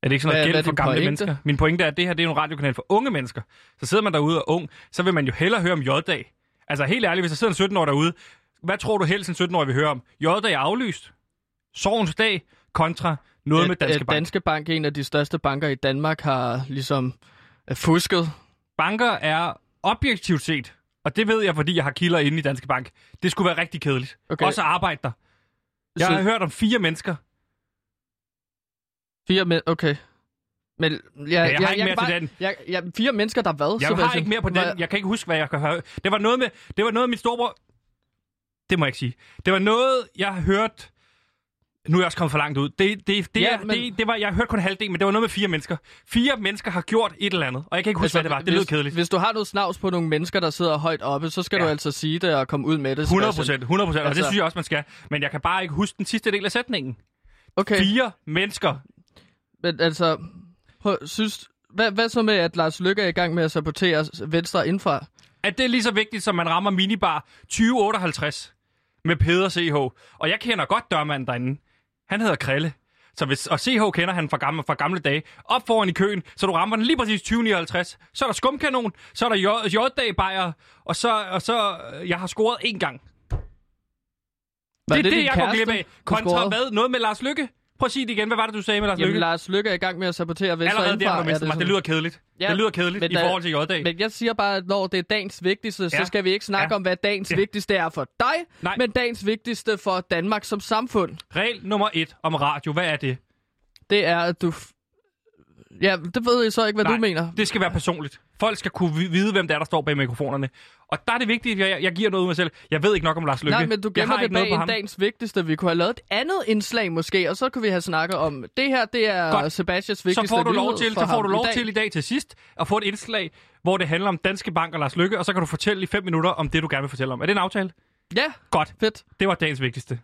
Er det ikke sådan noget gæld for gamle pointe? mennesker? Min pointe er, at det her det er jo en radiokanal for unge mennesker. Så sidder man derude og ung, så vil man jo hellere høre om J-dag. Altså helt ærligt, hvis der sidder en 17-årig derude, hvad tror du helst en 17-årig vil høre om? J-dag er aflyst. Sorgens dag kontra noget med At- Danske Bank. Danske Bank, en af de største banker i Danmark, har ligesom øh, fusket. Banker er objektivt set, og det ved jeg, fordi jeg har kilder inde i Danske Bank, det skulle være rigtig kedeligt. Okay. Også at arbejde der. Jeg Så- har hørt om fire mennesker. Fire men okay. Men jeg, jeg har ikke jeg, mere kan til bare, den. Jeg, jeg, fire mennesker, der hvad? Jeg har Sebastian? ikke mere på den. Jeg kan ikke huske, hvad jeg kan høre. Det var noget med, det var noget, min storebror... Det må jeg ikke sige. Det var noget, jeg har hørt... Nu er jeg også kommet for langt ud. Det, det, det, Ja, ja, men- det, det var, jeg har hørt kun halvdelen, men det var noget med fire mennesker. Fire mennesker har gjort et eller andet, og jeg kan ikke huske, altså, hvad det var. Det hvis, kedeligt. Hvis du har noget snavs på nogle mennesker, der sidder højt oppe, så skal Ja. du altså sige det og komme ud med det. 100 Sebastian. procent, 100 procent, og det Altså- synes jeg også, man skal. Men jeg kan bare ikke huske den sidste del af sætningen. Okay, Fire mennesker. men altså... Synes, hvad, hvad så med, at Lars Lykke er i gang med at sabotere Venstre indfra? At det er lige så vigtigt, som man rammer minibar 2058 med Peder CH. Og jeg kender godt dørmanden derinde. Han hedder Krille. Så hvis, og CH kender han fra gamle, fra gamle dage. Op foran i køen, så du rammer den lige præcis 2059. Så er der skumkanon, så er der J- bajer, og så, og så, øh, jeg har scoret én gang. Var det er det, din jeg går glip af. Kontra hvad? Noget med Lars Lykke? Prøv at sige det igen. Hvad var det, du sagde med Lars Jamen, Lykke? Lars Lykke er i gang med at sabotere Venstre Allerede der har du mistet mig. Det lyder kedeligt. Ja, Det lyder kedeligt men i forhold til J-dag. Men jeg siger bare, at når det er dagens vigtigste, så Ja. skal vi ikke snakke Ja. om, hvad dagens Ja. vigtigste er for dig, Nej. men dagens vigtigste for Danmark som samfund. Regel nummer et om radio. Hvad er det? Det er, at du... Ja, det ved jeg så ikke, hvad Nej, du mener. Det skal være personligt. Folk skal kunne vi- vide, hvem det er, der står bag mikrofonerne. Og der er det vigtigt, at jeg, jeg giver noget ud af mig selv. Jeg ved ikke nok om Lars Lykke. Nej, men du gemmer det bag en ham. dagens vigtigste. Vi kunne have lavet et andet indslag måske, og så kunne vi have snakket om, det her, det er Godt. Sebastians Så vigtigste får du lov til, så får du lov i til i dag til sidst at få et indslag, hvor det handler om Danske Bank og Lars Lykke, og så kan du fortælle i fem minutter om det, du gerne vil fortælle om. Er det en aftale? Ja, Godt. fedt. Det var dagens vigtigste.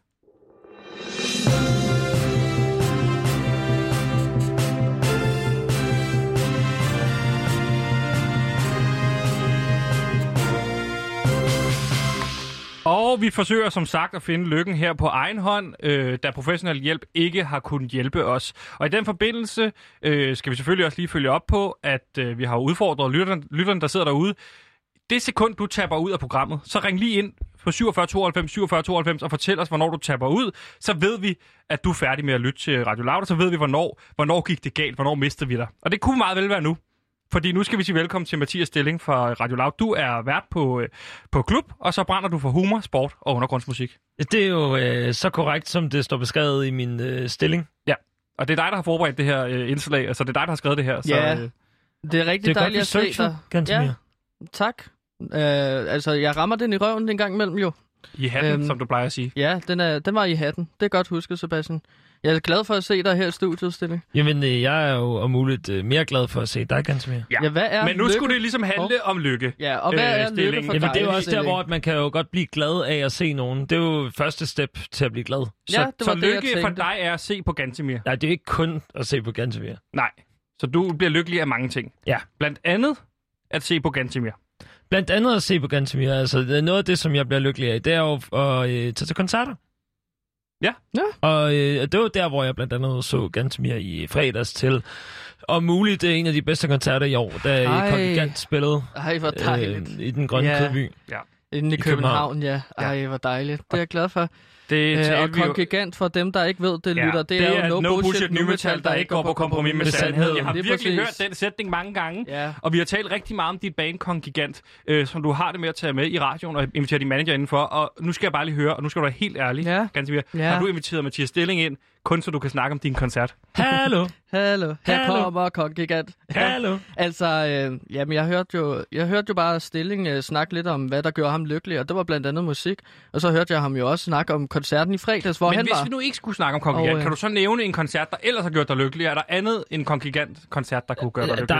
Og vi forsøger som sagt at finde lykken her på egen hånd, øh, da professionel hjælp ikke har kunnet hjælpe os. Og i den forbindelse øh, skal vi selvfølgelig også lige følge op på, at øh, vi har udfordret lytterne, lytterne, der sidder derude. Det sekund, du tapper ud af programmet, så ring lige ind på 47 92 47 92 og fortæl os, hvornår du tapper ud. Så ved vi, at du er færdig med at lytte til Radio Loud, så ved vi, hvornår, hvornår gik det galt, hvornår mistede vi dig. Og det kunne meget vel være nu. Fordi nu skal vi sige velkommen til Mathias Stilling fra Radio Loud. Du er vært på, øh, på klub, og så brænder du for humor, sport og undergrundsmusik. Det er jo øh, så korrekt, som det står beskrevet i min øh, stilling. Og det er dig, der har forberedt det her øh, indslag. Altså, det er dig, der har skrevet det her. Så, Ja. øh, Det er rigtig Det er godt, dejligt vi at se dig. Gantemir. Ja, tak. Øh, altså, jeg rammer den i røven en gang imellem jo. I hatten, Øhm, som du plejer at sige. Ja, den, er, den var i hatten. Det er godt husket, Sebastian. Jeg er glad for at se dig her i studiet, Stilling. Jamen, øh, jeg er jo om muligt øh, mere glad for at se dig, Gantemir. Ja. Ja, hvad er Men nu lykke? skulle det ligesom handle om lykke. Ja, og hvad øh, er lykke Stilling? for Jamen, dig, det er jo også der, hvor at man kan jo godt blive glad af at se nogen. Det er jo første step til at blive glad. Så, Ja, det var så det, jeg lykke for dig er at se på Gantemir. Nej, det er ikke kun at se på Gantemir. Nej. Så du bliver lykkelig af mange ting. Ja. Blandt andet at se på Gantemir. Blandt andet at se på Gantemir. Altså, det er noget af det, som jeg bliver lykkelig af, det er jo at øh, tage til koncerter. Ja. Ja. Og øh, det var der, hvor jeg blandt andet så Gantemir i fredags til. Og muligt det er en af de bedste koncerter i år, da Ej. Kongigant spillede Ej, hvor dejligt. øh, i den grønne Ja. ja. kødby. Inde i i København, ja. Ej, hvor dejligt. Det er jeg glad for. Det Øh, talte og Kongigant, for dem, der ikke ved det, lytter, det, det er jo no, bullshit, nu metal, der ikke går på kompromis med sandheden. Jeg har virkelig præcis. hørt den sætning mange gange. Ja. Og vi har talt rigtig meget om dit bandkong Gigant, øh, som du har det med at tage med i radioen og invitere din manager indenfor. Og nu skal jeg bare lige høre, og nu skal du være helt ærlig, Ja. Gansimir. Ja. Har du inviteret Mathias Stilling ind, kun så du kan snakke om din koncert? Hallo, Hallo, her Hallo. kommer Kongigant. hallo. Altså, øh, jamen, jeg hørte jo, jeg hørte jo bare Stilling øh, snakke lidt om, hvad der gjorde ham lykkelig, og det var blandt andet musik. Og så hørte jeg ham jo også snakke om koncerten i fredags, hvor Men han hvis var. vi nu ikke skulle snakke om Kong Gigant, Og, øh, kan du så nævne en koncert, der ellers har gjort dig lykkelig? Er der andet end Kong Gigant-koncert, der kunne gøre dig Der lykkelig?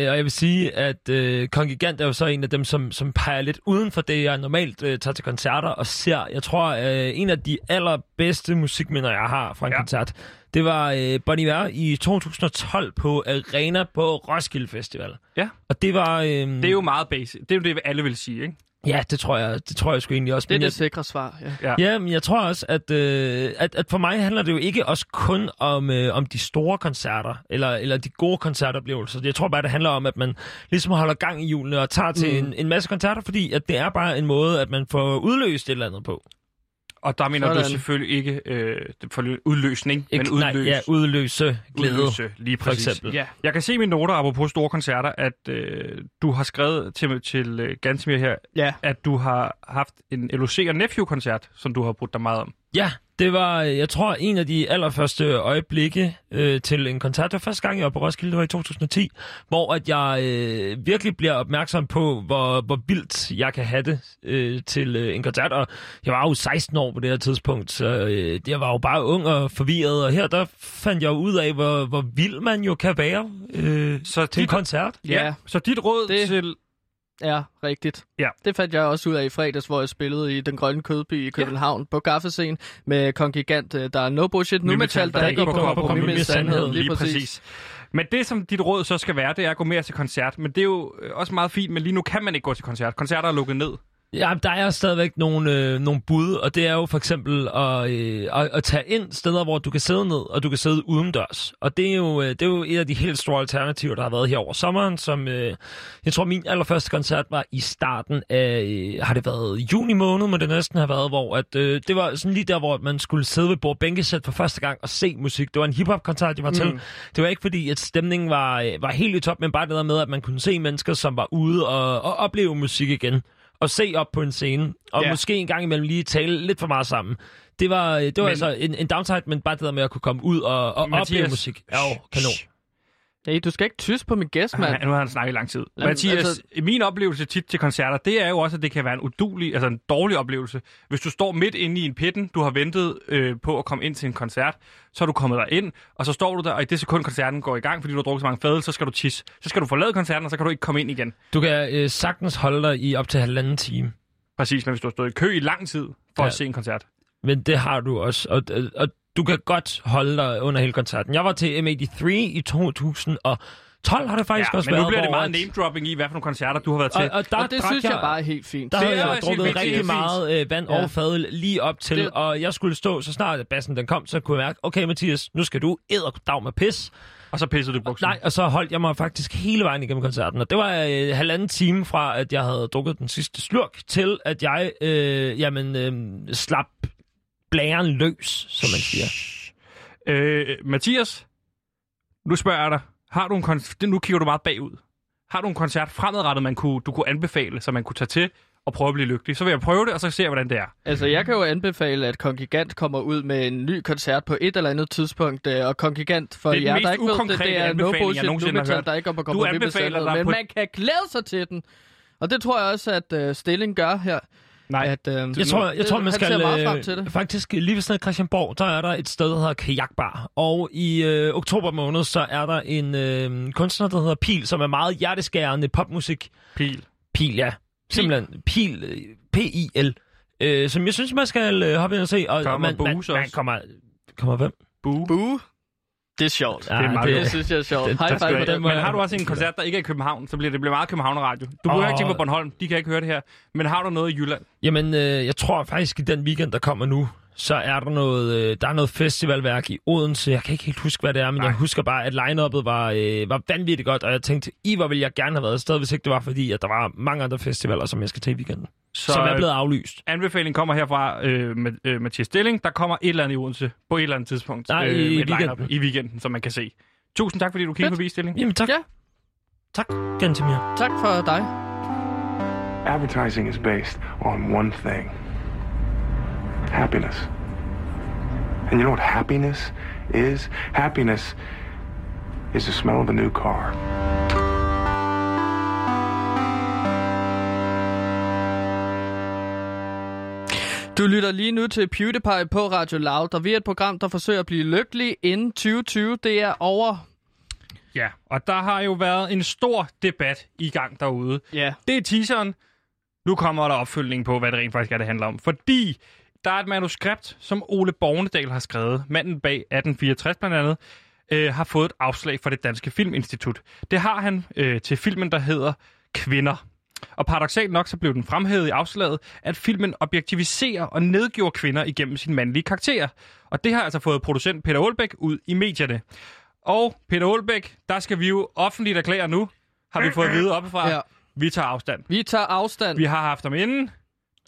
er, øh, og jeg vil sige, at øh, Kongigant er jo så en af dem, som, som peger lidt uden for det, jeg normalt øh, tager til koncerter og ser. Jeg tror, øh, en af de allerbedste musikminder, jeg har fra en Ja. ja. koncert, det var øh, Bon Iver i 2012 på Arena på Roskilde Festival. Ja. Og det var... Øh, Det er jo meget basic. Det er jo det, alle vil sige, ikke? Ja, det tror jeg, det tror jeg sgu egentlig også. Det er Men det jeg, sikre svar, ja. Ja, men jeg tror også, at, øh, at, at for mig handler det jo ikke også kun om, øh, om de store koncerter, eller, eller de gode koncertoplevelser. Jeg tror bare, det handler om, at man ligesom holder gang i julene og tager til Mm. en, en masse koncerter, fordi at det er bare en måde, at man får udløst et eller andet på. Og der mener Sådan. du selvfølgelig ikke øh, for udløsning, men Ikke- udløs. Nej, ja, udløse glæde. Udløse, lige for præcis. eksempel. Ja. Jeg kan se i mine noter, apropos store koncerter, at øh, du har skrevet til, til øh, Gansmir her, Ja. at du har haft en LOC og Nephew-koncert, som du har brugt dig meget om. Ja, det var, jeg tror, en af de allerførste øjeblikke øh, til en koncert. Det var første gang, jeg var på Roskilde, det var i 2010, hvor at jeg øh, virkelig bliver opmærksom på, hvor, hvor vildt jeg kan have det øh, til øh, en koncert. Og jeg var jo 16 år på det her tidspunkt, så øh, jeg var jo bare ung og forvirret. Og her der fandt jeg ud af, hvor, hvor vild man jo kan være øh, Så til en dit, koncert. ja, Ja. så dit råd Det- til... Ja, rigtigt. Ja. Det fandt jeg også ud af i fredags, hvor jeg spillede i Den Grønne Kødby i København ja. på Gaffescenen med Kongigant. øh, Der er no bullshit, nu metal, der ikke går på kompromis med sandhed. Lige præcis. Men det, som dit råd så skal være, det er at gå mere til koncert. Men det er jo øh, også meget fint, men lige nu kan man ikke gå til koncert. Koncerter er lukket ned. Ja, der er stadigvæk nogle, øh, nogle bud, og det er jo for eksempel at, øh, at, at tage ind steder, hvor du kan sidde ned, og du kan sidde udendørs. Og det er jo, øh, det er jo et af de helt store alternativer, der har været her over sommeren, som øh, jeg tror, min allerførste koncert var i starten af, øh, har det været juni måned, må det næsten have været, hvor at, øh, det var sådan lige der, hvor man skulle sidde ved bord bænkesæt for første gang og se musik. Det var en hiphop-koncert, jeg var mm. til. Det var ikke fordi, at stemningen var, øh, var helt i top, men bare det der med, at man kunne se mennesker, som var ude og, og opleve musik igen og se op på en scene, og Ja. måske en gang imellem lige tale lidt for meget sammen. Det var, øh, det var Men- altså en, en downside, men bare det der med at kunne komme ud og, og Mathias. opleve musik. Ja, jo, kanon. Hey, du skal ikke tysse på min gæst, mand. Ja, nu har han snakket i lang tid. Jamen, Mathias, altså... min oplevelse tit til koncerter, det er jo også, at det kan være en udulig, altså en dårlig oplevelse. Hvis du står midt inde i en pitten, du har ventet øh, på at komme ind til en koncert, så er du kommet der ind, og så står du der, og i det sekund koncerten går i gang, fordi du har drukket så mange fadel, så skal du tisse. Så skal du forlade koncerten, og så kan du ikke komme ind igen. Du kan øh, sagtens holde dig i op til halvanden time. Præcis, men hvis du har stået i kø i lang tid for ja. Ja. at se en koncert. Men det har du også. Og, og, og du kan godt holde dig under hele koncerten. Jeg var til M83 i 2012, har det faktisk Ja, også men nu været. bliver det meget name-dropping i, hvad for nogle koncerter du har været til. Og, og, der Og det synes jeg bare er helt fint. Der Det havde er jeg drukket rigtig fint. meget øh, vand Ja. og fadøl lige op til, Det- og jeg skulle stå, så snart bassen den kom, så kunne jeg mærke, okay Mathias, nu skal du æderdag med pis. og så pissede du i bukserne. Nej, og så holdt jeg mig faktisk hele vejen igennem koncerten, og det var øh, halvanden time fra, at jeg havde drukket den sidste slurk, til at jeg, øh, jamen, øh, slap blæren løs, som man siger. Øh, Mathias, nu spørger jeg dig. Har du en kon- nu kigger du meget bagud. Har du en koncert fremadrettet, man kunne, du kunne anbefale, så man kunne tage til og prøve at blive lykkelig? Så vil jeg prøve det, og så ser jeg, hvordan det er. Altså, jeg kan jo anbefale, at Kongigant kommer ud med en ny koncert på et eller andet tidspunkt. øh, Og Kongigant, for Det er jer, der ikke ved det, det er no bullshit, nu har metal, der ikke på Du kompromis med anbefaler salget, dig Men på- man kan glæde sig til den. Og det tror jeg også, at uh, Stilling gør her. Nej, At, uh, Jeg tror, jeg tror man skal... meget frem til det. Øh, faktisk, lige ved siden af Christianborg, der er der et sted, der hedder Kajakbar. Og i øh, oktober måned, så er der en øh, kunstner, der hedder Pil, som er meget hjerteskærende popmusik. pil. Pil, ja. Simpelthen. Pil. øh, P-I-L. Øh, som jeg synes, man skal øh, hoppe ind og se. Og, Kommer man, man, man kommer... Kommer hvem? Boo. Boo. Det er sjovt. Ja, er meget Det godt. synes jeg er sjovt. Det- High det five på den. må Men har du også en koncert, der ikke er i København, så bliver det bliver meget Københavner Radio. Du behøver Åh. ikke tænke på Bornholm, de kan ikke høre det her. Men har du noget i Jylland? Jamen, øh, jeg tror faktisk, i den weekend, der kommer nu, så er der noget, øh, der er noget festivalværk i Odense. Jeg kan ikke helt huske, hvad det er, men Nej. Jeg husker bare, at line-uppet var, øh, var vanvittigt godt, og jeg tænkte, i hvor ville jeg gerne have været afsted, hvis ikke det var fordi, at der var mange andre festivaler, som jeg skal til i weekenden, Så som er blevet aflyst. anbefaling kommer herfra øh, med, øh, Mathias Stilling. Der kommer et eller andet i Odense på et eller andet tidspunkt. Nej, i et weekenden. line-up I weekenden, som man kan se. Tusind tak, fordi du kiggede forbi, Stilling. Jamen tak. Ja. Tak, Gantemir. Tak for dig. Advertising is based on one thing happiness. And you know what happiness is? Happiness is the smell of a new car. Du lytter lige nu til PewDiePie på Radio Loud, og vi er et program, der forsøger at blive lykkelig inden 2020. Det er over. Ja, og der har jo været en stor debat i gang derude. Ja. Det er teaseren. Nu kommer der opfølgning på, hvad det rent faktisk er, det handler om. Fordi der er et manuskript, som Ole Bornedal har skrevet. Manden bag 1864 blandt andet. Øh, har fået et afslag fra det Danske Filminstitut. Det har han øh, til filmen, der hedder Kvinder. Og paradoxalt nok så blev den fremhævet i afslaget, at filmen objektiviserer og nedgjorde kvinder igennem sine mandlige karakterer. Og det har altså fået producent Peter Olbæk ud i medierne. Og Peter Olbæk, der skal vi jo offentligt erklære nu, har vi fået at vide oppefra, Ja. ja. vi tager afstand. Vi tager afstand. Vi har haft ham inden.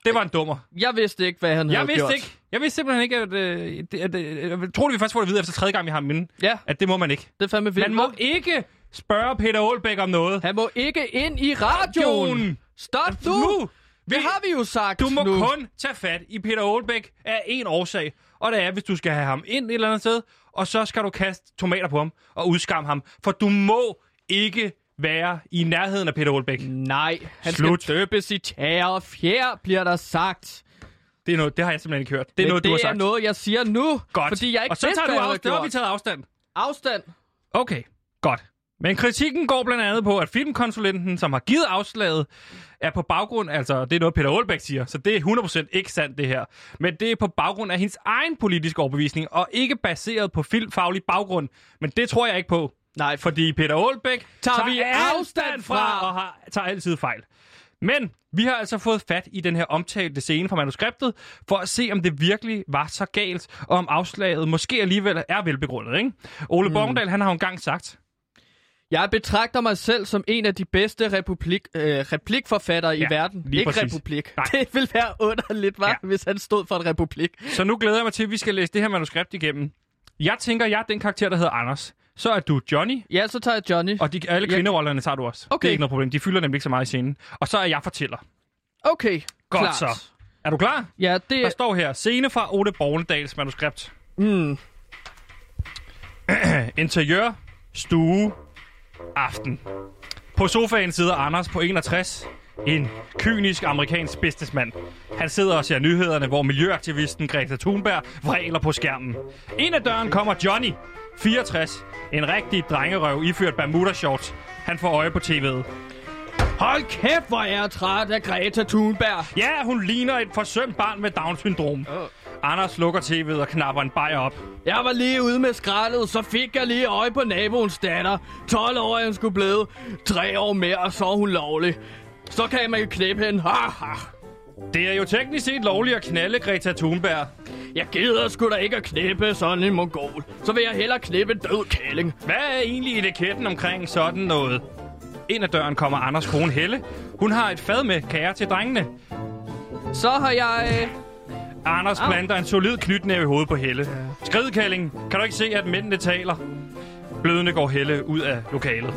Det var en dummer. Jeg vidste ikke, hvad han Jeg havde vidste gjort. ikke. Jeg vidste simpelthen ikke, at... Øh, det, at øh, jeg tror, vi først får det at vide efter tredje gang, vi har ham inden. Ja, At det må man ikke. det er fandme vildt. Man må ikke spørge Peter Olbæk om noget. Han må ikke ind i radioen. Stop nu. Nu! Det har vi jo sagt Du må nu. kun tage fat i Peter Olbæk af en årsag. Og det er, hvis du skal have ham ind et eller andet sted, og så skal du kaste tomater på ham og udskamme ham. For du må ikke være i nærheden af Peter Olbæk. Nej, han Slut. skal døbes i tæer og fjer, bliver der sagt. Det, er noget, det har jeg simpelthen ikke hørt. Det er Men noget, det du har er sagt. noget, jeg siger nu. Godt. Fordi jeg ikke og så tager du afstand. har vi taget afstand. Afstand. Okay, godt. Men kritikken går blandt andet på, at filmkonsulenten, som har givet afslaget, er på baggrund, altså det er noget, Peter Olbæk siger, så det er 100% ikke sandt det her. Men det er på baggrund af hendes egen politiske overbevisning, og ikke baseret på filmfaglig baggrund. Men det tror jeg ikke på, Nej, for fordi Peter Olbæk Tager vi afstand fra. og har, tager altid fejl. Men vi har altså fået fat i den her omtalte scene fra manuskriptet, for at se, om det virkelig var så galt, og om afslaget måske alligevel er velbegrundet. Ikke? Ole mm. Borgendal, han har jo engang sagt, Jeg betragter mig selv som en af de bedste republik, øh, replikforfattere Ja, i verden. Ikke præcis. republik. Nej. Det ville være underligt, var, ja. hvis han stod for en republik. så nu glæder jeg mig til, at vi skal læse det her manuskript igennem. Jeg tænker, jeg er den karakter, der hedder Anders. Så er du Johnny, Ja, så tager jeg Johnny. og de, alle kvinderollerne tager du også. Det Okay. er ikke noget problem. De fylder nemlig ikke så meget i scenen. Og så er jeg fortæller. Okay, Godt klart. så. Er du klar? Ja, det Der står her, scene fra Ole Borgendals manuskript. Mm. Interiør, stue, aften. På sofaen sidder Anders på 61, en kynisk amerikansk businessmand. Han sidder og ser nyhederne, hvor miljøaktivisten Greta Thunberg vræler på skærmen. Ind ad døren kommer Johnny, 64, en rigtig drengerøv iført Bermuda shorts. Han får øje på tv'et. Hold kæft, hvor er jeg træt af Greta Thunberg. Ja, hun ligner et forsømt barn med Down-syndrom. Anders lukker tv'et og knapper en bajer op. Jeg var lige ude med skraldet, så fik jeg lige øje på naboens datter. 12 år er hun skulle blive. Tre år mere, og så er hun lovlig. Så kan man jo knæppe hende. Ha, ha. Det er jo teknisk set lovligt at knalde Greta Thunberg. Jeg gider sgu da ikke at knæppe sådan en mongol. Så vil jeg hellere knæppe en død kælling. Hvad er egentlig etiketten omkring sådan noget? Ind ad døren kommer Anders kone Helle. Hun har et fad med kager til drengene. Så har jeg... Anders Au. planter en solid knytnæve i hovedet på Helle. Skridkælling, kan du ikke se, at mændene taler? Blødende går Helle ud af lokalet.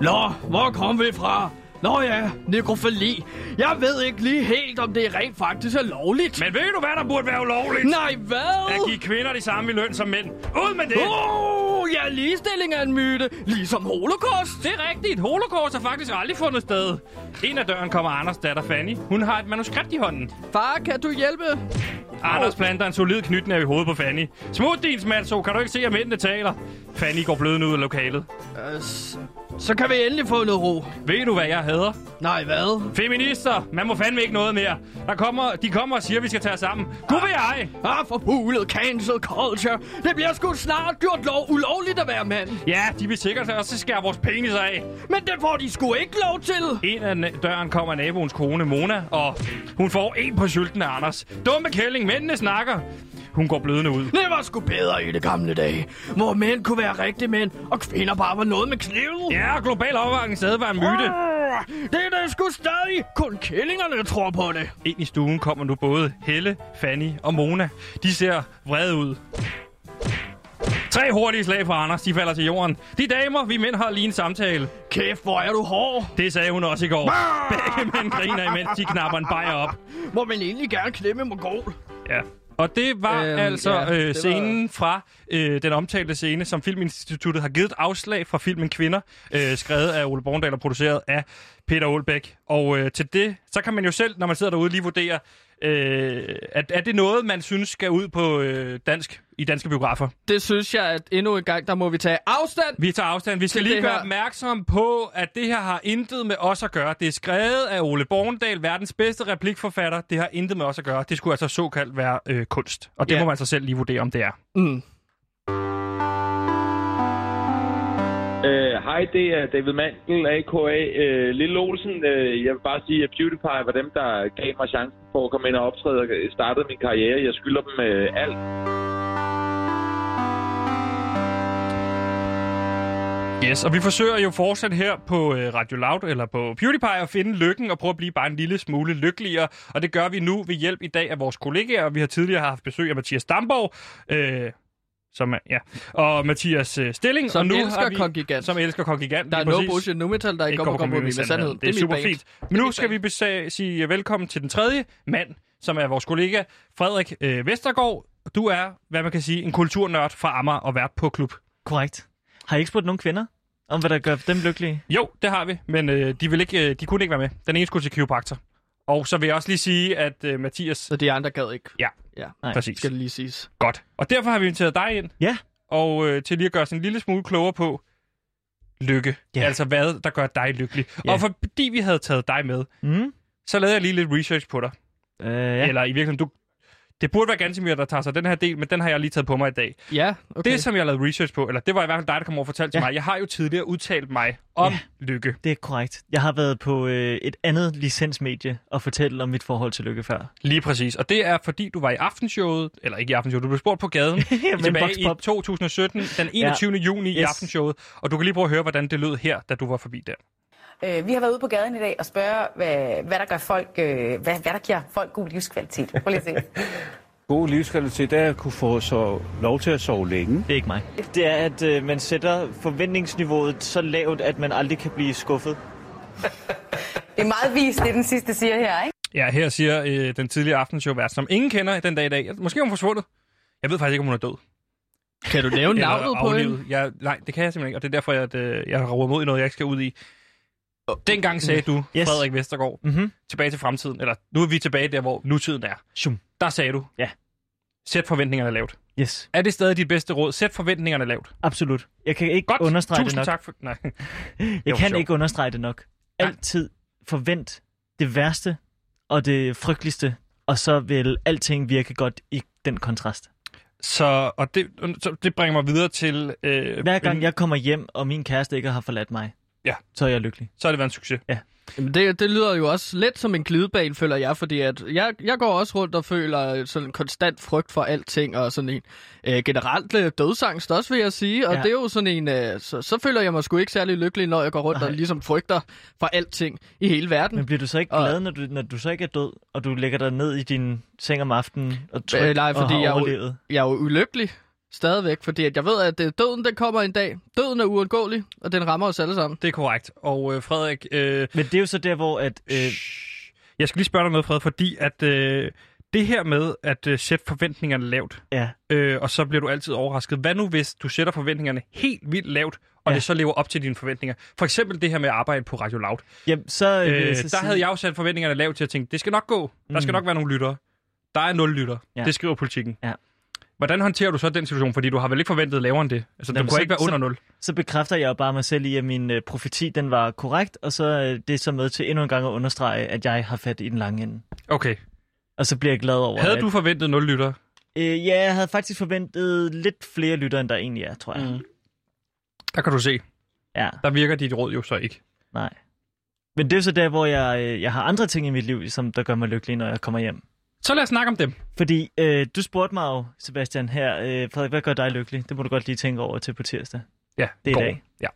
Nå, hvor kom vi fra? Nå ja, nekrofili. Jeg ved ikke lige helt, om det rent faktisk er lovligt. Men ved du, hvad der burde være ulovligt? Nej, hvad? At give kvinder de samme i løn som mænd. Ud med det! Oh, ja, ligestilling er en myte. Ligesom holocaust. Det er rigtigt. Holocaust har faktisk aldrig fundet sted. Ind ad døren kommer Anders datter Fanny. Hun har et manuskript i hånden. Far, kan du hjælpe? Anders planter en solid knytnæve i hovedet på Fanny. Smut din smalso, kan du ikke se, at mændene taler? Fanny går blødende ud af lokalet. Øh, så kan vi endelig få noget ro. Ved du, hvad jeg hader? Nej, hvad? Feminister, man må fandme ikke noget mere. Der kommer, de kommer og siger, at vi skal tage os sammen. Gud vil jeg! Ah, forpulet cancel culture. Det bliver sgu snart gjort lov ulovligt at være mand. Ja, de vil sikkert også skære vores penis af. Men det får de sgu ikke lov til. Ind ad døren kommer naboens kone, Mona, og hun får en på sylten af Anders. Dumme kælling, mændene snakker. Hun går blødende ud. Det var sgu bedre i det gamle dage, hvor mænd kunne være rigtige mænd, og kvinder bare var noget med kniv. Ja, global opvarmning stadig var en myte. Det er da sgu stadig. Kun killingerne der tror på det. Ind i stuen kommer nu både Helle, Fanny og Mona. De ser vrede ud. Tre hurtige slag fra Anders, de falder til jorden. De damer, vi mænd har lige en samtale. Kæft, hvor er du hård. Det sagde hun også i går. Begge mænd griner, imens de knapper en bajer op. Må man egentlig gerne klemme mongol. Ja. Og det var øhm, altså ja, øh, var- scenen fra øh, den omtalte scene, som Filminstituttet har givet et afslag fra filmen Kvinder, øh, skrevet af Ole Borgendal og produceret af Peter Olbæk. Og øh, til det, så kan man jo selv, når man sidder derude, lige vurdere, øh, at, er det noget, man synes skal ud på øh, dansk i danske biografer? Det synes jeg, at endnu en gang, der må vi tage afstand. Vi tager afstand. Vi skal lige gøre her. opmærksom på, at det her har intet med os at gøre. Det er skrevet af Ole Borgendal, verdens bedste replikforfatter. Det har intet med os at gøre. Det skulle altså såkaldt være øh, kunst. Og det Ja. må man så selv lige vurdere, om det er. Mm. Hej, Hej, det er David Mandel, a.k.a. Uh, øh, Lille Olsen. Uh, jeg vil bare sige, at PewDiePie var dem, der gav mig chancen for at komme ind og optræde og startede min karriere. Jeg skylder dem uh, alt. Yes, og vi forsøger jo fortsat her på Radio Loud eller på PewDiePie at finde lykken og prøve at blive bare en lille smule lykkeligere. Og det gør vi nu ved hjælp i dag af vores kollegaer. Vi har tidligere haft besøg af Mathias Damborg, øh, som er, ja, og Mathias øh, Stilling. Som og nu elsker har vi, Kongigant. Som elsker Kongigant. Der er lige no præcis. bullshit nu metal, der ikke kommer kompromis med sandheden. Det er, mit super band. fint. Det er Men nu skal band. vi besag, sige velkommen til den tredje mand, som er vores kollega, Frederik øh, Vestergaard. Du er, hvad man kan sige, en kulturnørd fra Amager og vært på klub. Korrekt. Har I ikke spurgt nogen kvinder om, hvad der gør dem lykkelige? Jo, det har vi, men øh, de, vil ikke, øh, de kunne ikke være med. Den ene skulle til kiropraktor. Og så vil jeg også lige sige, at øh, Mathias... Så de andre gad ikke. Ja, Ja, Nej. præcis. skal det lige siges. Godt. Og derfor har vi inviteret dig ind. Ja. Og øh, til lige at gøre os en lille smule klogere på lykke. Ja. Altså hvad, der gør dig lykkelig. Ja. Og fordi vi havde taget dig med, Mm. så lavede jeg lige lidt research på dig. Øh. Ja. Eller i virkeligheden, du, Det burde være Gansimir, der tager sig den her del, men den har jeg lige taget på mig i dag. Ja, okay. Det, som jeg har lavet research på, eller det var i hvert fald dig, der kom over og fortalte til Ja. mig. Jeg har jo tidligere udtalt mig om Ja. lykke. Det er korrekt. Jeg har været på øh, et andet licensmedie og fortælle om mit forhold til lykke før. Lige præcis. Og det er, fordi du var i aftenshowet, eller ikke i aftenshowet, du blev spurgt på gaden Men tilbage i Pop. 2017, den 21. Ja. juni i Yes. aftenshowet. Og du kan lige prøve at høre, hvordan det lød her, da du var forbi der. Øh, vi har været ude på gaden i dag og spørge, hvad, hvad der gør folk, øh, hvad, hvad der giver folk god livskvalitet. Prøv lige at se. God livskvalitet er at kunne få så lov til at sove længe. Det er ikke mig. Det er, at øh, man sætter forventningsniveauet så lavt, at man aldrig kan blive skuffet. Det er meget vist, det den sidste siger her, ikke? Ja, her siger øh, den tidligere aftenshowvært, som ingen kender den dag i dag. Måske er hun forsvundet. Jeg ved faktisk ikke, om hun er død. Kan du nævne navnet på hende? Jeg, nej, det kan jeg simpelthen ikke, og det er derfor, at øh, jeg har roet mod i noget, jeg ikke skal ud i. Dengang sagde du, Yes. Frederik Vestergaard, Mm-hmm. tilbage til fremtiden, eller nu er vi tilbage der, hvor nutiden er. Shum. Der sagde du, Ja. sæt forventningerne lavt. Yes, Er det stadig dit bedste råd? Sæt forventningerne lavt. absolut. Jeg kan ikke Godt. understrege Tusind det nok. tak for... Nej. Jeg kan sjovt. ikke understrege det nok. Altid forvent det værste og det frygteligste, og så vil alting virke godt i den kontrast. Så, og det, så det bringer mig videre til... Øh, Hver gang jeg kommer hjem, og min kæreste ikke har forladt mig, Ja. så er jeg lykkelig. Så har det været en succes. Jamen det, det lyder jo også lidt som en glidebane, føler jeg, fordi at jeg, jeg går også rundt og føler sådan en konstant frygt for alting, og sådan en øh, generelt øh, dødsangst også, vil jeg sige. Og Ja. det er jo sådan en, øh, så, så føler jeg mig sgu ikke særlig lykkelig, når jeg går rundt Nej. og ligesom frygter for alting i hele verden. Men bliver du så ikke Og- glad, når du, når du så ikke er død, og du lægger dig ned i din seng om aftenen og tryg Øh, nej, og fordi har jeg er jo- overlevet? Jeg er jo ulykkelig stadigvæk, fordi at jeg ved, at øh, døden den kommer en dag. Døden er uundgåelig, og den rammer os alle sammen. Det er korrekt. Og øh, Frederik... Øh, Men det er jo så der, hvor at... Øh, jeg skal lige spørge dig noget, Frederik, fordi at øh, det her med at øh, sætte forventningerne lavt, ja, øh, og så bliver du altid overrasket. Hvad nu, hvis du sætter forventningerne helt vildt lavt, og Ja. det så lever op til dine forventninger? For eksempel det her med at arbejde på Radio Loud. jamen, så, øh, Øh, så der sige- havde jeg jo sat forventningerne lavt til at tænke, det skal nok gå. Der skal Mm. nok være nogle lyttere. Der er nul lytter. Ja. Det skriver politikken. Ja. Hvordan håndterer du så den situation? Fordi du har vel ikke forventet lavere end det? Altså, Jamen, du kunne så- ikke være så- under nul. så bekræfter jeg jo bare mig selv i, at min øh, profeti den var korrekt, og så øh, det er så med til endnu en gang at understrege, at jeg har fat i den lange ende. Okay. Og så bliver jeg glad over, Havde at... du forventet nul lyttere? Øh, ja, jeg havde faktisk forventet lidt flere lyttere, end der egentlig er, tror jeg. Mm. Der kan du se. Ja, Der virker dit råd jo så ikke. nej. Men det er så der, hvor jeg, øh, jeg har andre ting i mit liv, som der gør mig lykkelig, når jeg kommer hjem. Så lad os snakke om dem. Fordi øh, du spurgte mig jo, Sebastian, her, øh, Frederik, hvad gør dig lykkelig? Det må du godt lige tænke over til på tirsdag. Ja, Det er i går. dag. Ja.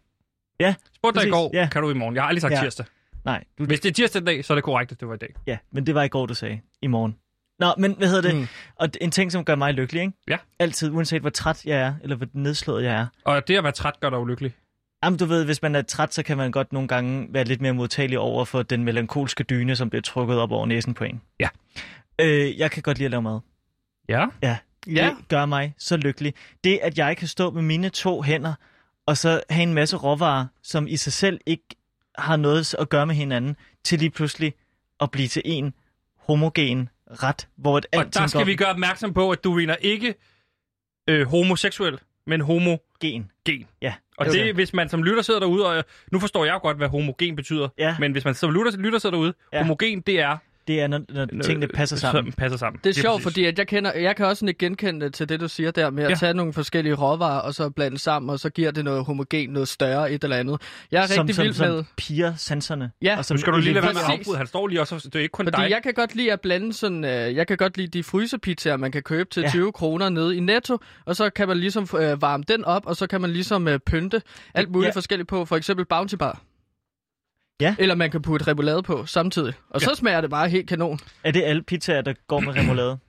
Ja, Spurgte dig i går, Ja. kan du i morgen. Jeg har aldrig sagt Ja. tirsdag. nej, du, Hvis det er tirsdag i dag, så er det korrekt, at det var i dag. ja, men det var i går, du sagde. I morgen. Nå, men hvad hedder det? Mm. Og en ting, som gør mig lykkelig, ikke? Ja. Altid, uanset hvor træt jeg er, eller hvor nedslået jeg er. Og det at være træt gør dig ulykkelig. Jamen, du ved, hvis man er træt, så kan man godt nogle gange være lidt mere modtagelig over for den melankolske dyne, som bliver trukket op over næsen på en. Ja. Øh, jeg kan godt lide at lave mad. Ja. Ja. Ja. Det gør mig så lykkelig. Det, at jeg kan stå med mine to hænder, og så have en masse råvarer, som i sig selv ikke har noget at gøre med hinanden, til lige pludselig at blive til en homogen ret, hvor et Og der skal går vi gøre opmærksom på, at du mener ikke øh, homoseksuel, men homogen. gen. Ja. Og Altså- det, hvis man som lytter sidder derude, og nu forstår jeg jo godt, hvad homogen betyder, Ja. men hvis man som lytter, lytter sidder derude, Ja. homogen, det er... Det er, når, når tingene passer sammen. Som passer sammen. Det er Lige sjovt, præcis. fordi at jeg, kender, jeg kan også ikke genkende til det, du siger der med at Ja. tage nogle forskellige råvarer, og så blande sammen, og så giver det noget homogen, noget større, et eller andet. Jeg er som, rigtig som, vild som med... piger sanserne. Ja. og som Nu skal du lige lade være med at afbryde. Han står lige også, det er ikke kun Fordi dig. jeg kan godt lide at blande sådan, øh, jeg kan godt lide de frysepizzaer, man kan købe til Ja. ja. 20 kroner nede i Netto, og så kan man ligesom øh, varme den op, og så kan man ligesom øh, pynte alt muligt ja. forskelligt på, for eksempel Bounty Bar. Ja. Eller man kan putte remoulade på samtidig. Og ja. så smager det bare helt kanon. Er det alle pizzaer, der går med remoulade?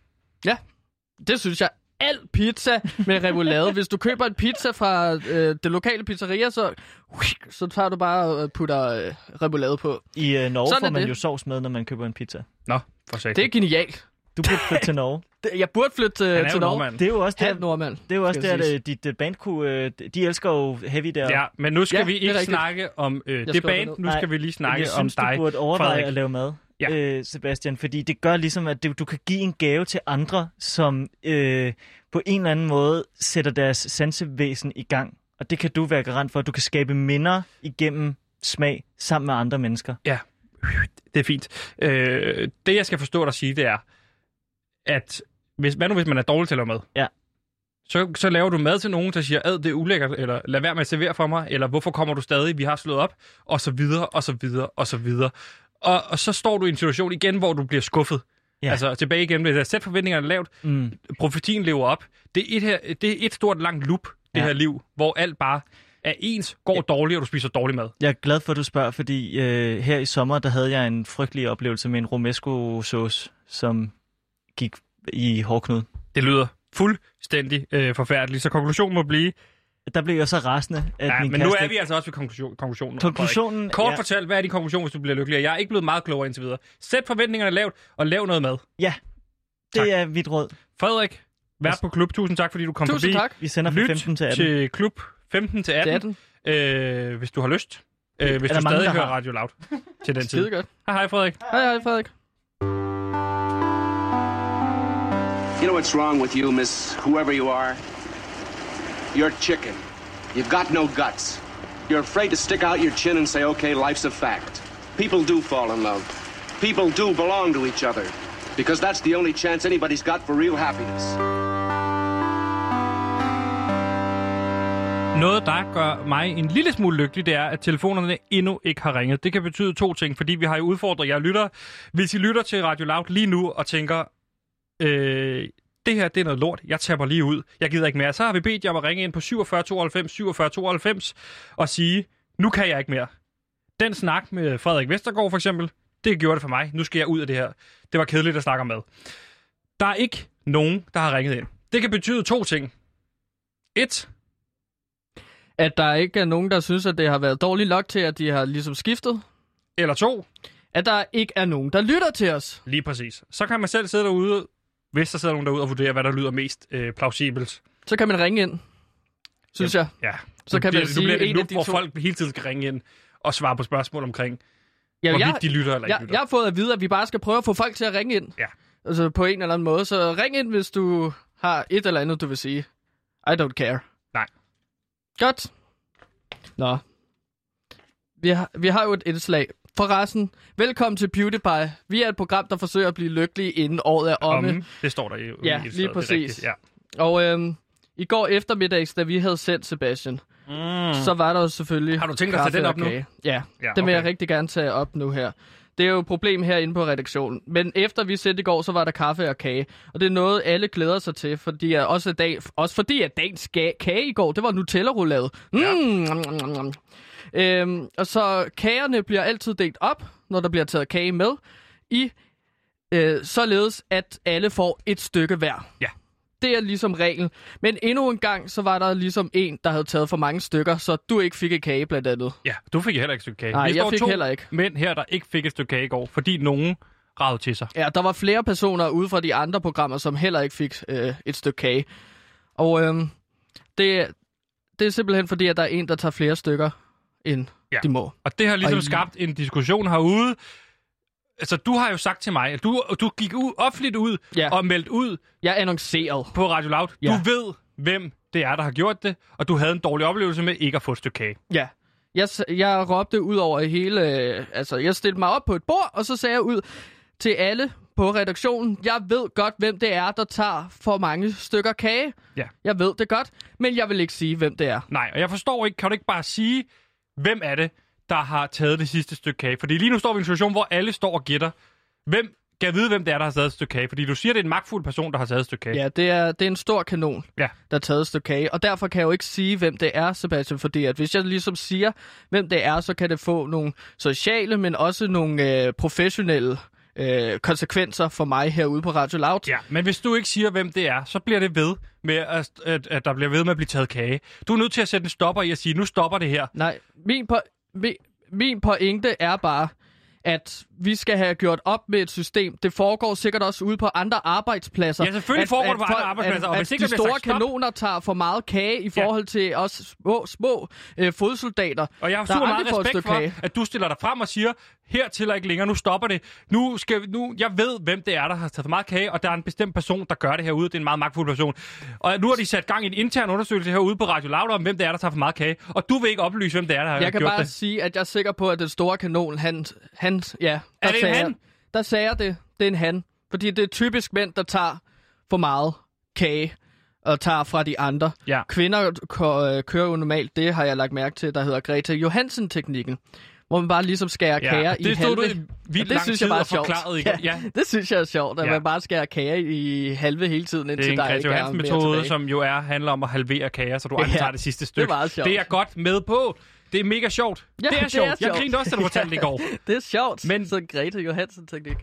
Det synes jeg. Al pizza med remoulade. Hvis du køber en pizza fra øh, det lokale pizzeria, så, så tager du bare og putter øh, remoulade på. I øh, Norge Sådan får man det. jo sovs med, når man køber en pizza. Nå, for satan. Det er genialt. Du burde flytte til Norge. Det- Jeg burde flytte Han øh, til Norge. nordmand. Det er jo også der, Halv nordmand. det er jo også der, siges. at dit øh, band kunne, øh, de elsker jo heavy der. Ja, men nu skal Ja, vi det ikke snakke om øh, det band. det Nu skal vi lige snakke jeg synes, om dig, du burde overveje Frederik. at lave mad, Ja. øh, Sebastian, fordi det gør ligesom, at det, du kan give en gave til andre, som øh, på en eller anden måde sætter deres sansevæsen i gang. Og det kan du være garant for, at du kan skabe minder igennem smag sammen med andre mennesker. Det er fint. Øh, det, jeg skal forstå dig sige, det er, at hvis, hvad nu hvis man er dårlig til at lave mad? Ja. Så, så laver du mad til nogen, der siger, ad, det er ulækkert, eller lad være med at servere for mig, eller hvorfor kommer du stadig, vi har slået op, og så videre, og så videre, og så videre. Og, og så står du i en situation igen, hvor du bliver skuffet. Ja. Altså tilbage igen, jeg sæt forventningerne lavt, Mm. profetien lever op. Det er et, her, det er et stort langt loop, det Ja. her liv, hvor alt bare er ens, går dårligt, og du spiser dårlig mad. Jeg er glad for, at du spørger, fordi øh, her i sommer, der havde jeg en frygtelig oplevelse med en romesco-sauce, som gik i hårdknud. Det lyder fuldstændig øh, forfærdeligt, så konklusionen må blive... Der blev jeg så rasende, at Ja, min men nu er vi altså også ved konklusion, konklusionen. Konklusionen. Kort ja. fortalt, hvad er din konklusion, hvis du bliver lykkelig? Jeg er ikke blevet meget klogere indtil videre. Sæt forventningerne lavt, og lav noget mad. Ja, det Tak. er mit råd. Frederik, vært på klub. Tusind tak, fordi du kom Tusind forbi. tak. Vi sender fra Lyt 15 til 18. til klub 15 til 18, 18. øh, hvis du har lyst. Øh, hvis du stadig hører har? Radio Loud til den tid. Skide godt. Hej, hej Frederik. Hej, hej Frederik. You know what's wrong with you, miss whoever you are? You're chicken. You've got no guts. You're afraid to stick out your chin and say, okay, life's a fact. People do fall in love. People do belong to each other. Because that's the only chance anybody's got for real happiness. Noget, der gør mig en lille smule lykkelig, det er, at telefonerne endnu ikke har ringet. Det kan betyde to ting, fordi vi har jo udfordret jer lytter. Hvis I lytter til Radio Loud lige nu og tænker, øh, det her det er noget lort, jeg taber lige ud, jeg gider ikke mere, så har vi bedt jer om at ringe ind på 47 92 47 92 og sige, nu kan jeg ikke mere. Den snak med Frederik Vestergaard for eksempel, det gjorde det for mig. Nu skal jeg ud af det her. Det var kedeligt at snakke om mad. Der er ikke nogen, der har ringet ind. Det kan betyde to ting. Et, At der ikke er nogen, der synes, at det har været dårligt nok til, at de har ligesom skiftet. eller to, At der ikke er nogen, der lytter til os. Lige præcis. Så kan man selv sidde derude, hvis der sidder nogen derude og vurdere, hvad der lyder mest øh, plausibelt. Så kan man ringe ind, synes jeg. Ja. Så kan bliver, man sige, nu bliver en af de hvor to- folk hele tiden skal ringe ind og svare på spørgsmål omkring, Ja, hvorvidt jeg, de lytter eller ikke jeg, lytter. jeg har fået at vide, at vi bare skal prøve at få folk til at ringe ind. Ja. Altså på en eller anden måde. Så ring ind, hvis du har et eller andet, du vil sige. I don't care. Nej. Godt. Nå. Vi har, vi har jo et indslag. Forresten, velkommen til PewDiePie. Vi er et program, der forsøger at blive lykkelige inden året er omme. Om, det står der i i Ja, illustreret, lige det er præcis. Ja. Og øhm, i går eftermiddags, da vi havde sendt Sebastian, Mm. så var der jo selvfølgelig Har du tænkt dig at tage den op nu? Ja, Ja, den vil okay. jeg rigtig gerne tage op nu her. Det er jo et problem herinde på redaktionen. Men efter vi sendte i går, så var der kaffe og kage. Og det er noget, alle glæder sig til, fordi at også, dag, også fordi at dagens kage i går, det var Nutella-roulade. Mm. Ja. Øhm, og så kagerne bliver altid delt op, når der bliver taget kage med, i øh, således at alle får et stykke hver. Ja. Det er ligesom regel. Men endnu en gang, så var der ligesom en, der havde taget for mange stykker, så du ikke fik et kage blandt andet. ja, du fik heller ikke et stykke kage. Nej, Vi jeg fik to heller ikke. mænd her, der ikke fik et stykke kage i går, fordi nogen ragede til sig. Ja, der var flere personer ude fra de andre programmer, som heller ikke fik øh, et stykke kage. Og øhm, det, det er simpelthen fordi, at der er en, der tager flere stykker, end Ja. de må. Og det har ligesom Og skabt en diskussion herude. Altså, du har jo sagt til mig, at du, du gik ud, offentligt ud Ja. og meldte ud Jeg annoncerede. på Radio Loud. Ja. Du ved, hvem det er, der har gjort det, og du havde en dårlig oplevelse med ikke at få et stykke kage. Ja. Jeg, jeg råbte ud over hele... Øh, altså, jeg stillede mig op på et bord, og så sagde jeg ud til alle på redaktionen, jeg ved godt, hvem det er, der tager for mange stykker kage. Ja. Jeg ved det godt, men jeg vil ikke sige, hvem det er. Nej, og jeg forstår ikke, kan du ikke bare sige, hvem er det, der har taget det sidste stykke kage? Fordi lige nu står vi i en situation, hvor alle står og gætter. Hvem kan vide, hvem det er, der har taget et stykke kage? Fordi du siger, det er en magtfuld person, der har taget et stykke kage. Ja, det er, det er en stor kanon, Ja. der er taget et stykke kage. Og derfor kan jeg jo ikke sige, hvem det er, Sebastian, fordi at hvis jeg ligesom siger, hvem det er, så kan det få nogle sociale, men også nogle øh, professionelle øh, konsekvenser for mig herude på Radio Loud. Ja, men hvis du ikke siger, hvem det er, så bliver det ved med, at, at, at der bliver ved med at blive taget kage. Du er nødt til at sætte en stopper i at sige, nu stopper det her. Nej, min, po- min, min pointe er bare, at vi skal have gjort op med et system. Det foregår sikkert også ude på andre arbejdspladser. Ja, selvfølgelig at, foregår at, det på andre arbejdspladser, At, og at hvis ikke de store stop- kanoner tager for meget kage i forhold til os små, små øh, fodsoldater. Og jeg har super meget respekt for, kage. at du stiller dig frem og siger, hertil og ikke længere, nu stopper det. Nu skal, vi- nu, jeg ved, hvem det er, der har taget for meget kage, og der er en bestemt person, der gør det herude. Det er en meget magtfuld person. Og nu har de sat gang i en intern undersøgelse herude på Radio Loud om, hvem det er, der tager for meget kage. Og du vil ikke oplyse, hvem det er, der har Jeg kan gjort bare det. sige, at jeg er sikker på, at den store kanon, han... han ja, der det en sagde han? Jeg, der sagde jeg det. Det er en han. Fordi det er typisk mænd, der tager for meget kage og tager fra de andre. Ja. Kvinder øh, kører jo normalt, det har jeg lagt mærke til, der hedder Greta Johansen-teknikken. Hvor man bare ligesom skærer Ja, kager det i stod du halve. i vildt det synes jeg bare er sjovt. igen. Ja. det synes jeg er sjovt, at Ja. man bare skærer kager i halve hele tiden, Det er indtil en der ikke er mere Johansen metode, tilbage. som jo er, handler om at halvere kager, så du aldrig Ja, tager det sidste det er stykke. meget sjovt. Det er jeg godt med på. Det er mega sjovt. Ja, det er sjovt. Jeg sjovt. grinede også, da du fortalte det i går. det er sjovt. Men- Så Greta Johansen-teknik.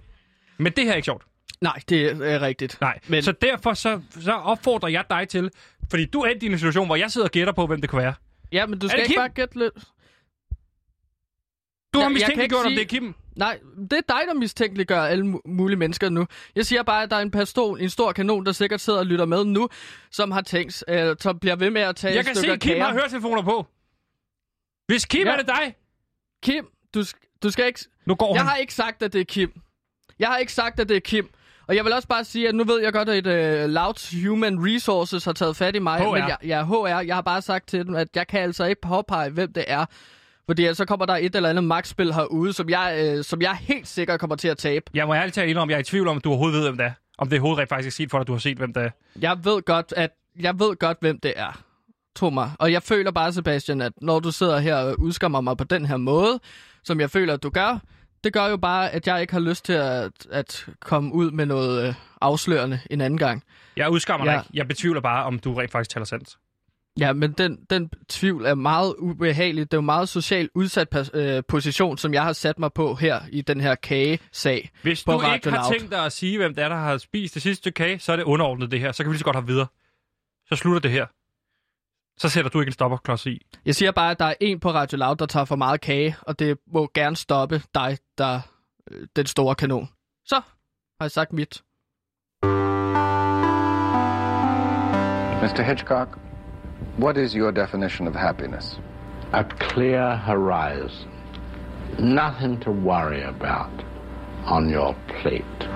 Men det her er ikke sjovt. Nej, det er rigtigt. Nej, Men- så derfor så, så opfordrer jeg dig til, fordi du er i en situation, hvor jeg sidder og gætter på, hvem det kunne være. Ja, men du Er skal det ikke Kim? bare gætte lidt. Du Ja, har jeg mistænkeliggjort, om ikke det er Kim. Nej, det er dig, der mistænkeliggør alle mu- mulige mennesker nu. Jeg siger bare, at der er en pistol, en stor kanon, der sikkert sidder og lytter med nu, som har tænkt, øh, som bliver ved med at tage Jeg et kan se, at Kim kager. har høretelefoner på. Hvis Kim Ja. er det dig, Kim, du, du skal ikke... nu går Jeg han. har ikke sagt, at det er Kim. Jeg har ikke sagt, at det er Kim. Og jeg vil også bare sige, at nu ved jeg godt, at uh, Loud Human Resources har taget fat i mig. HR. Men jeg, jeg er HR. Jeg har bare sagt til dem, at jeg kan altså ikke påpege, hvem det er. Fordi så kommer der et eller andet magtspil herude, som jeg, øh, som jeg helt sikkert kommer til at tabe. Jeg må ærligt talt indrømme, jeg er i tvivl om, at du overhovedet ved, hvem det er. Om det overhovedet rent faktisk er set for dig, at du har set, hvem det er. Jeg ved godt, at jeg ved godt, hvem det er. Tro mig. Og jeg føler bare, Sebastian, at når du sidder her og udskammer mig på den her måde, som jeg føler, at du gør, det gør jo bare, at jeg ikke har lyst til at, at komme ud med noget øh, afslørende en anden gang. Jeg udskammer dig Ja. ikke. Jeg betvivler bare, om du rent faktisk taler sandt. Ja, men den, den tvivl er meget ubehagelig. Det er jo en meget socialt udsat øh, position, som jeg har sat mig på her i den her kagesag. Hvis du Radio ikke har Loud. tænkt dig at sige, hvem det er, der har spist det sidste kage, så er det underordnet det her. Så kan vi lige så godt have videre. Så slutter det her. Så sætter du ikke en stopperklods i. Jeg siger bare, at der er en på Radio Loud, der tager for meget kage, og det må gerne stoppe dig, der øh, den store kanon. Så har jeg sagt mit. Mr. Hitchcock, what is your definition of happiness? A clear horizon. Nothing to worry about on your plate.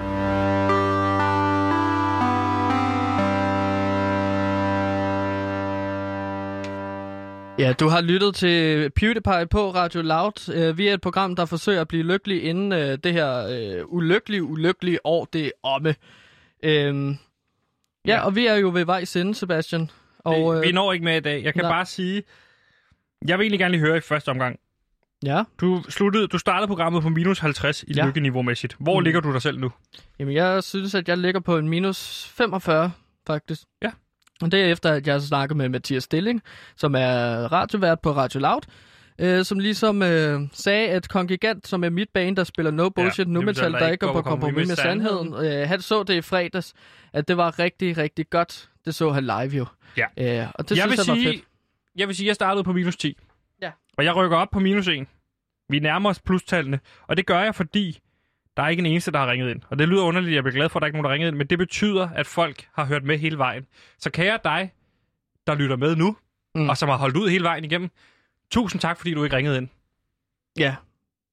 Ja, du har lyttet til PewDiePie på Radio Loud. Øh, Vi er et program, der forsøger at blive lykkelig inden øh, det her øh, ulykkelige, ulykkelige år, det er omme. Øhm, ja, Ja. og vi er jo ved vejs ende, Sebastian. Og, øh, vi når ikke med i dag. Jeg kan nej. bare sige, jeg vil egentlig gerne lige høre i første omgang. Ja. Du, sluttede, du startede programmet på minus 50 i ja. lykkeniveau-mæssigt. Hvor Mm. ligger du dig selv nu? Jamen, jeg synes, at jeg ligger på en minus 45, faktisk. Ja. Og det er efter, at jeg har snakket med Mathias Stilling, som er radiovært på Radio Loud, øh, som ligesom øh, sagde, at Kongigant, som er mit bane, der spiller No Bullshit, ja, nu metal, der ikke går på kompromis med sandheden, øh, han så det i fredags, at det var rigtig, rigtig godt. Det så han live jo. Ja. Øh, og det jeg, vil synes jeg var sige, fedt. jeg vil sige, at jeg startede på minus 10. Ja. Og jeg rykker op på minus 1. Vi nærmer os plustallene. Og det gør jeg, fordi der er ikke en eneste, der har ringet ind. Og det lyder underligt, jeg bliver glad for, at der ikke er nogen, der har ringet ind. Men det betyder, at folk har hørt med hele vejen. Så kære dig, der lytter med nu, Mm. og som har holdt ud hele vejen igennem, tusind tak, fordi du ikke ringede ind. Ja,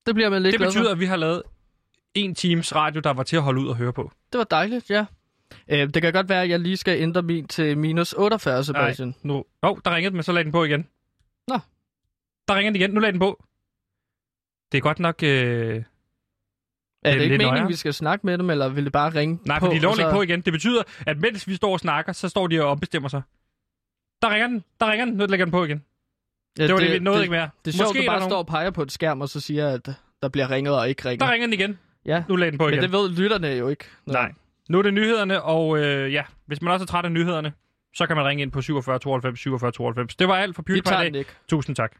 det bliver man lidt Det glad betyder, for. at vi har lavet en times radio, der var til at holde ud og høre på. Det var dejligt, ja. Øh, det kan godt være, at jeg lige skal ændre min til minus 48, Sebastian. nu. Åh, oh, der ringede den, men så lagde den på igen. Nå. Der ringer den igen. Nu lagde den på. Det er godt nok... Øh... Er det, det ikke meningen, nøjere. vi skal snakke med dem, eller vil det bare ringe Nej, på? for de lov og at lægge på igen. Det betyder, at mens vi står og snakker, så står de og ombestemmer sig. Der ringer den. Der ringer den. Nu lægger den på igen. Ja, det var det, vi nåede det, ikke mere. Det er sjovt, Måske du bare nogen- står og peger på et skærm, og så siger, at der bliver ringet og ikke ringer. Der ringer den igen. Ja, Nu lagde den på men igen. det ved lytterne jo ikke. Nå. Nej. Nu er det nyhederne, og øh, ja, hvis man også er træt af nyhederne, så kan man ringe ind på 47 92 47 92. Det var alt for PewDiePie i dag. ikke. Tusind tak.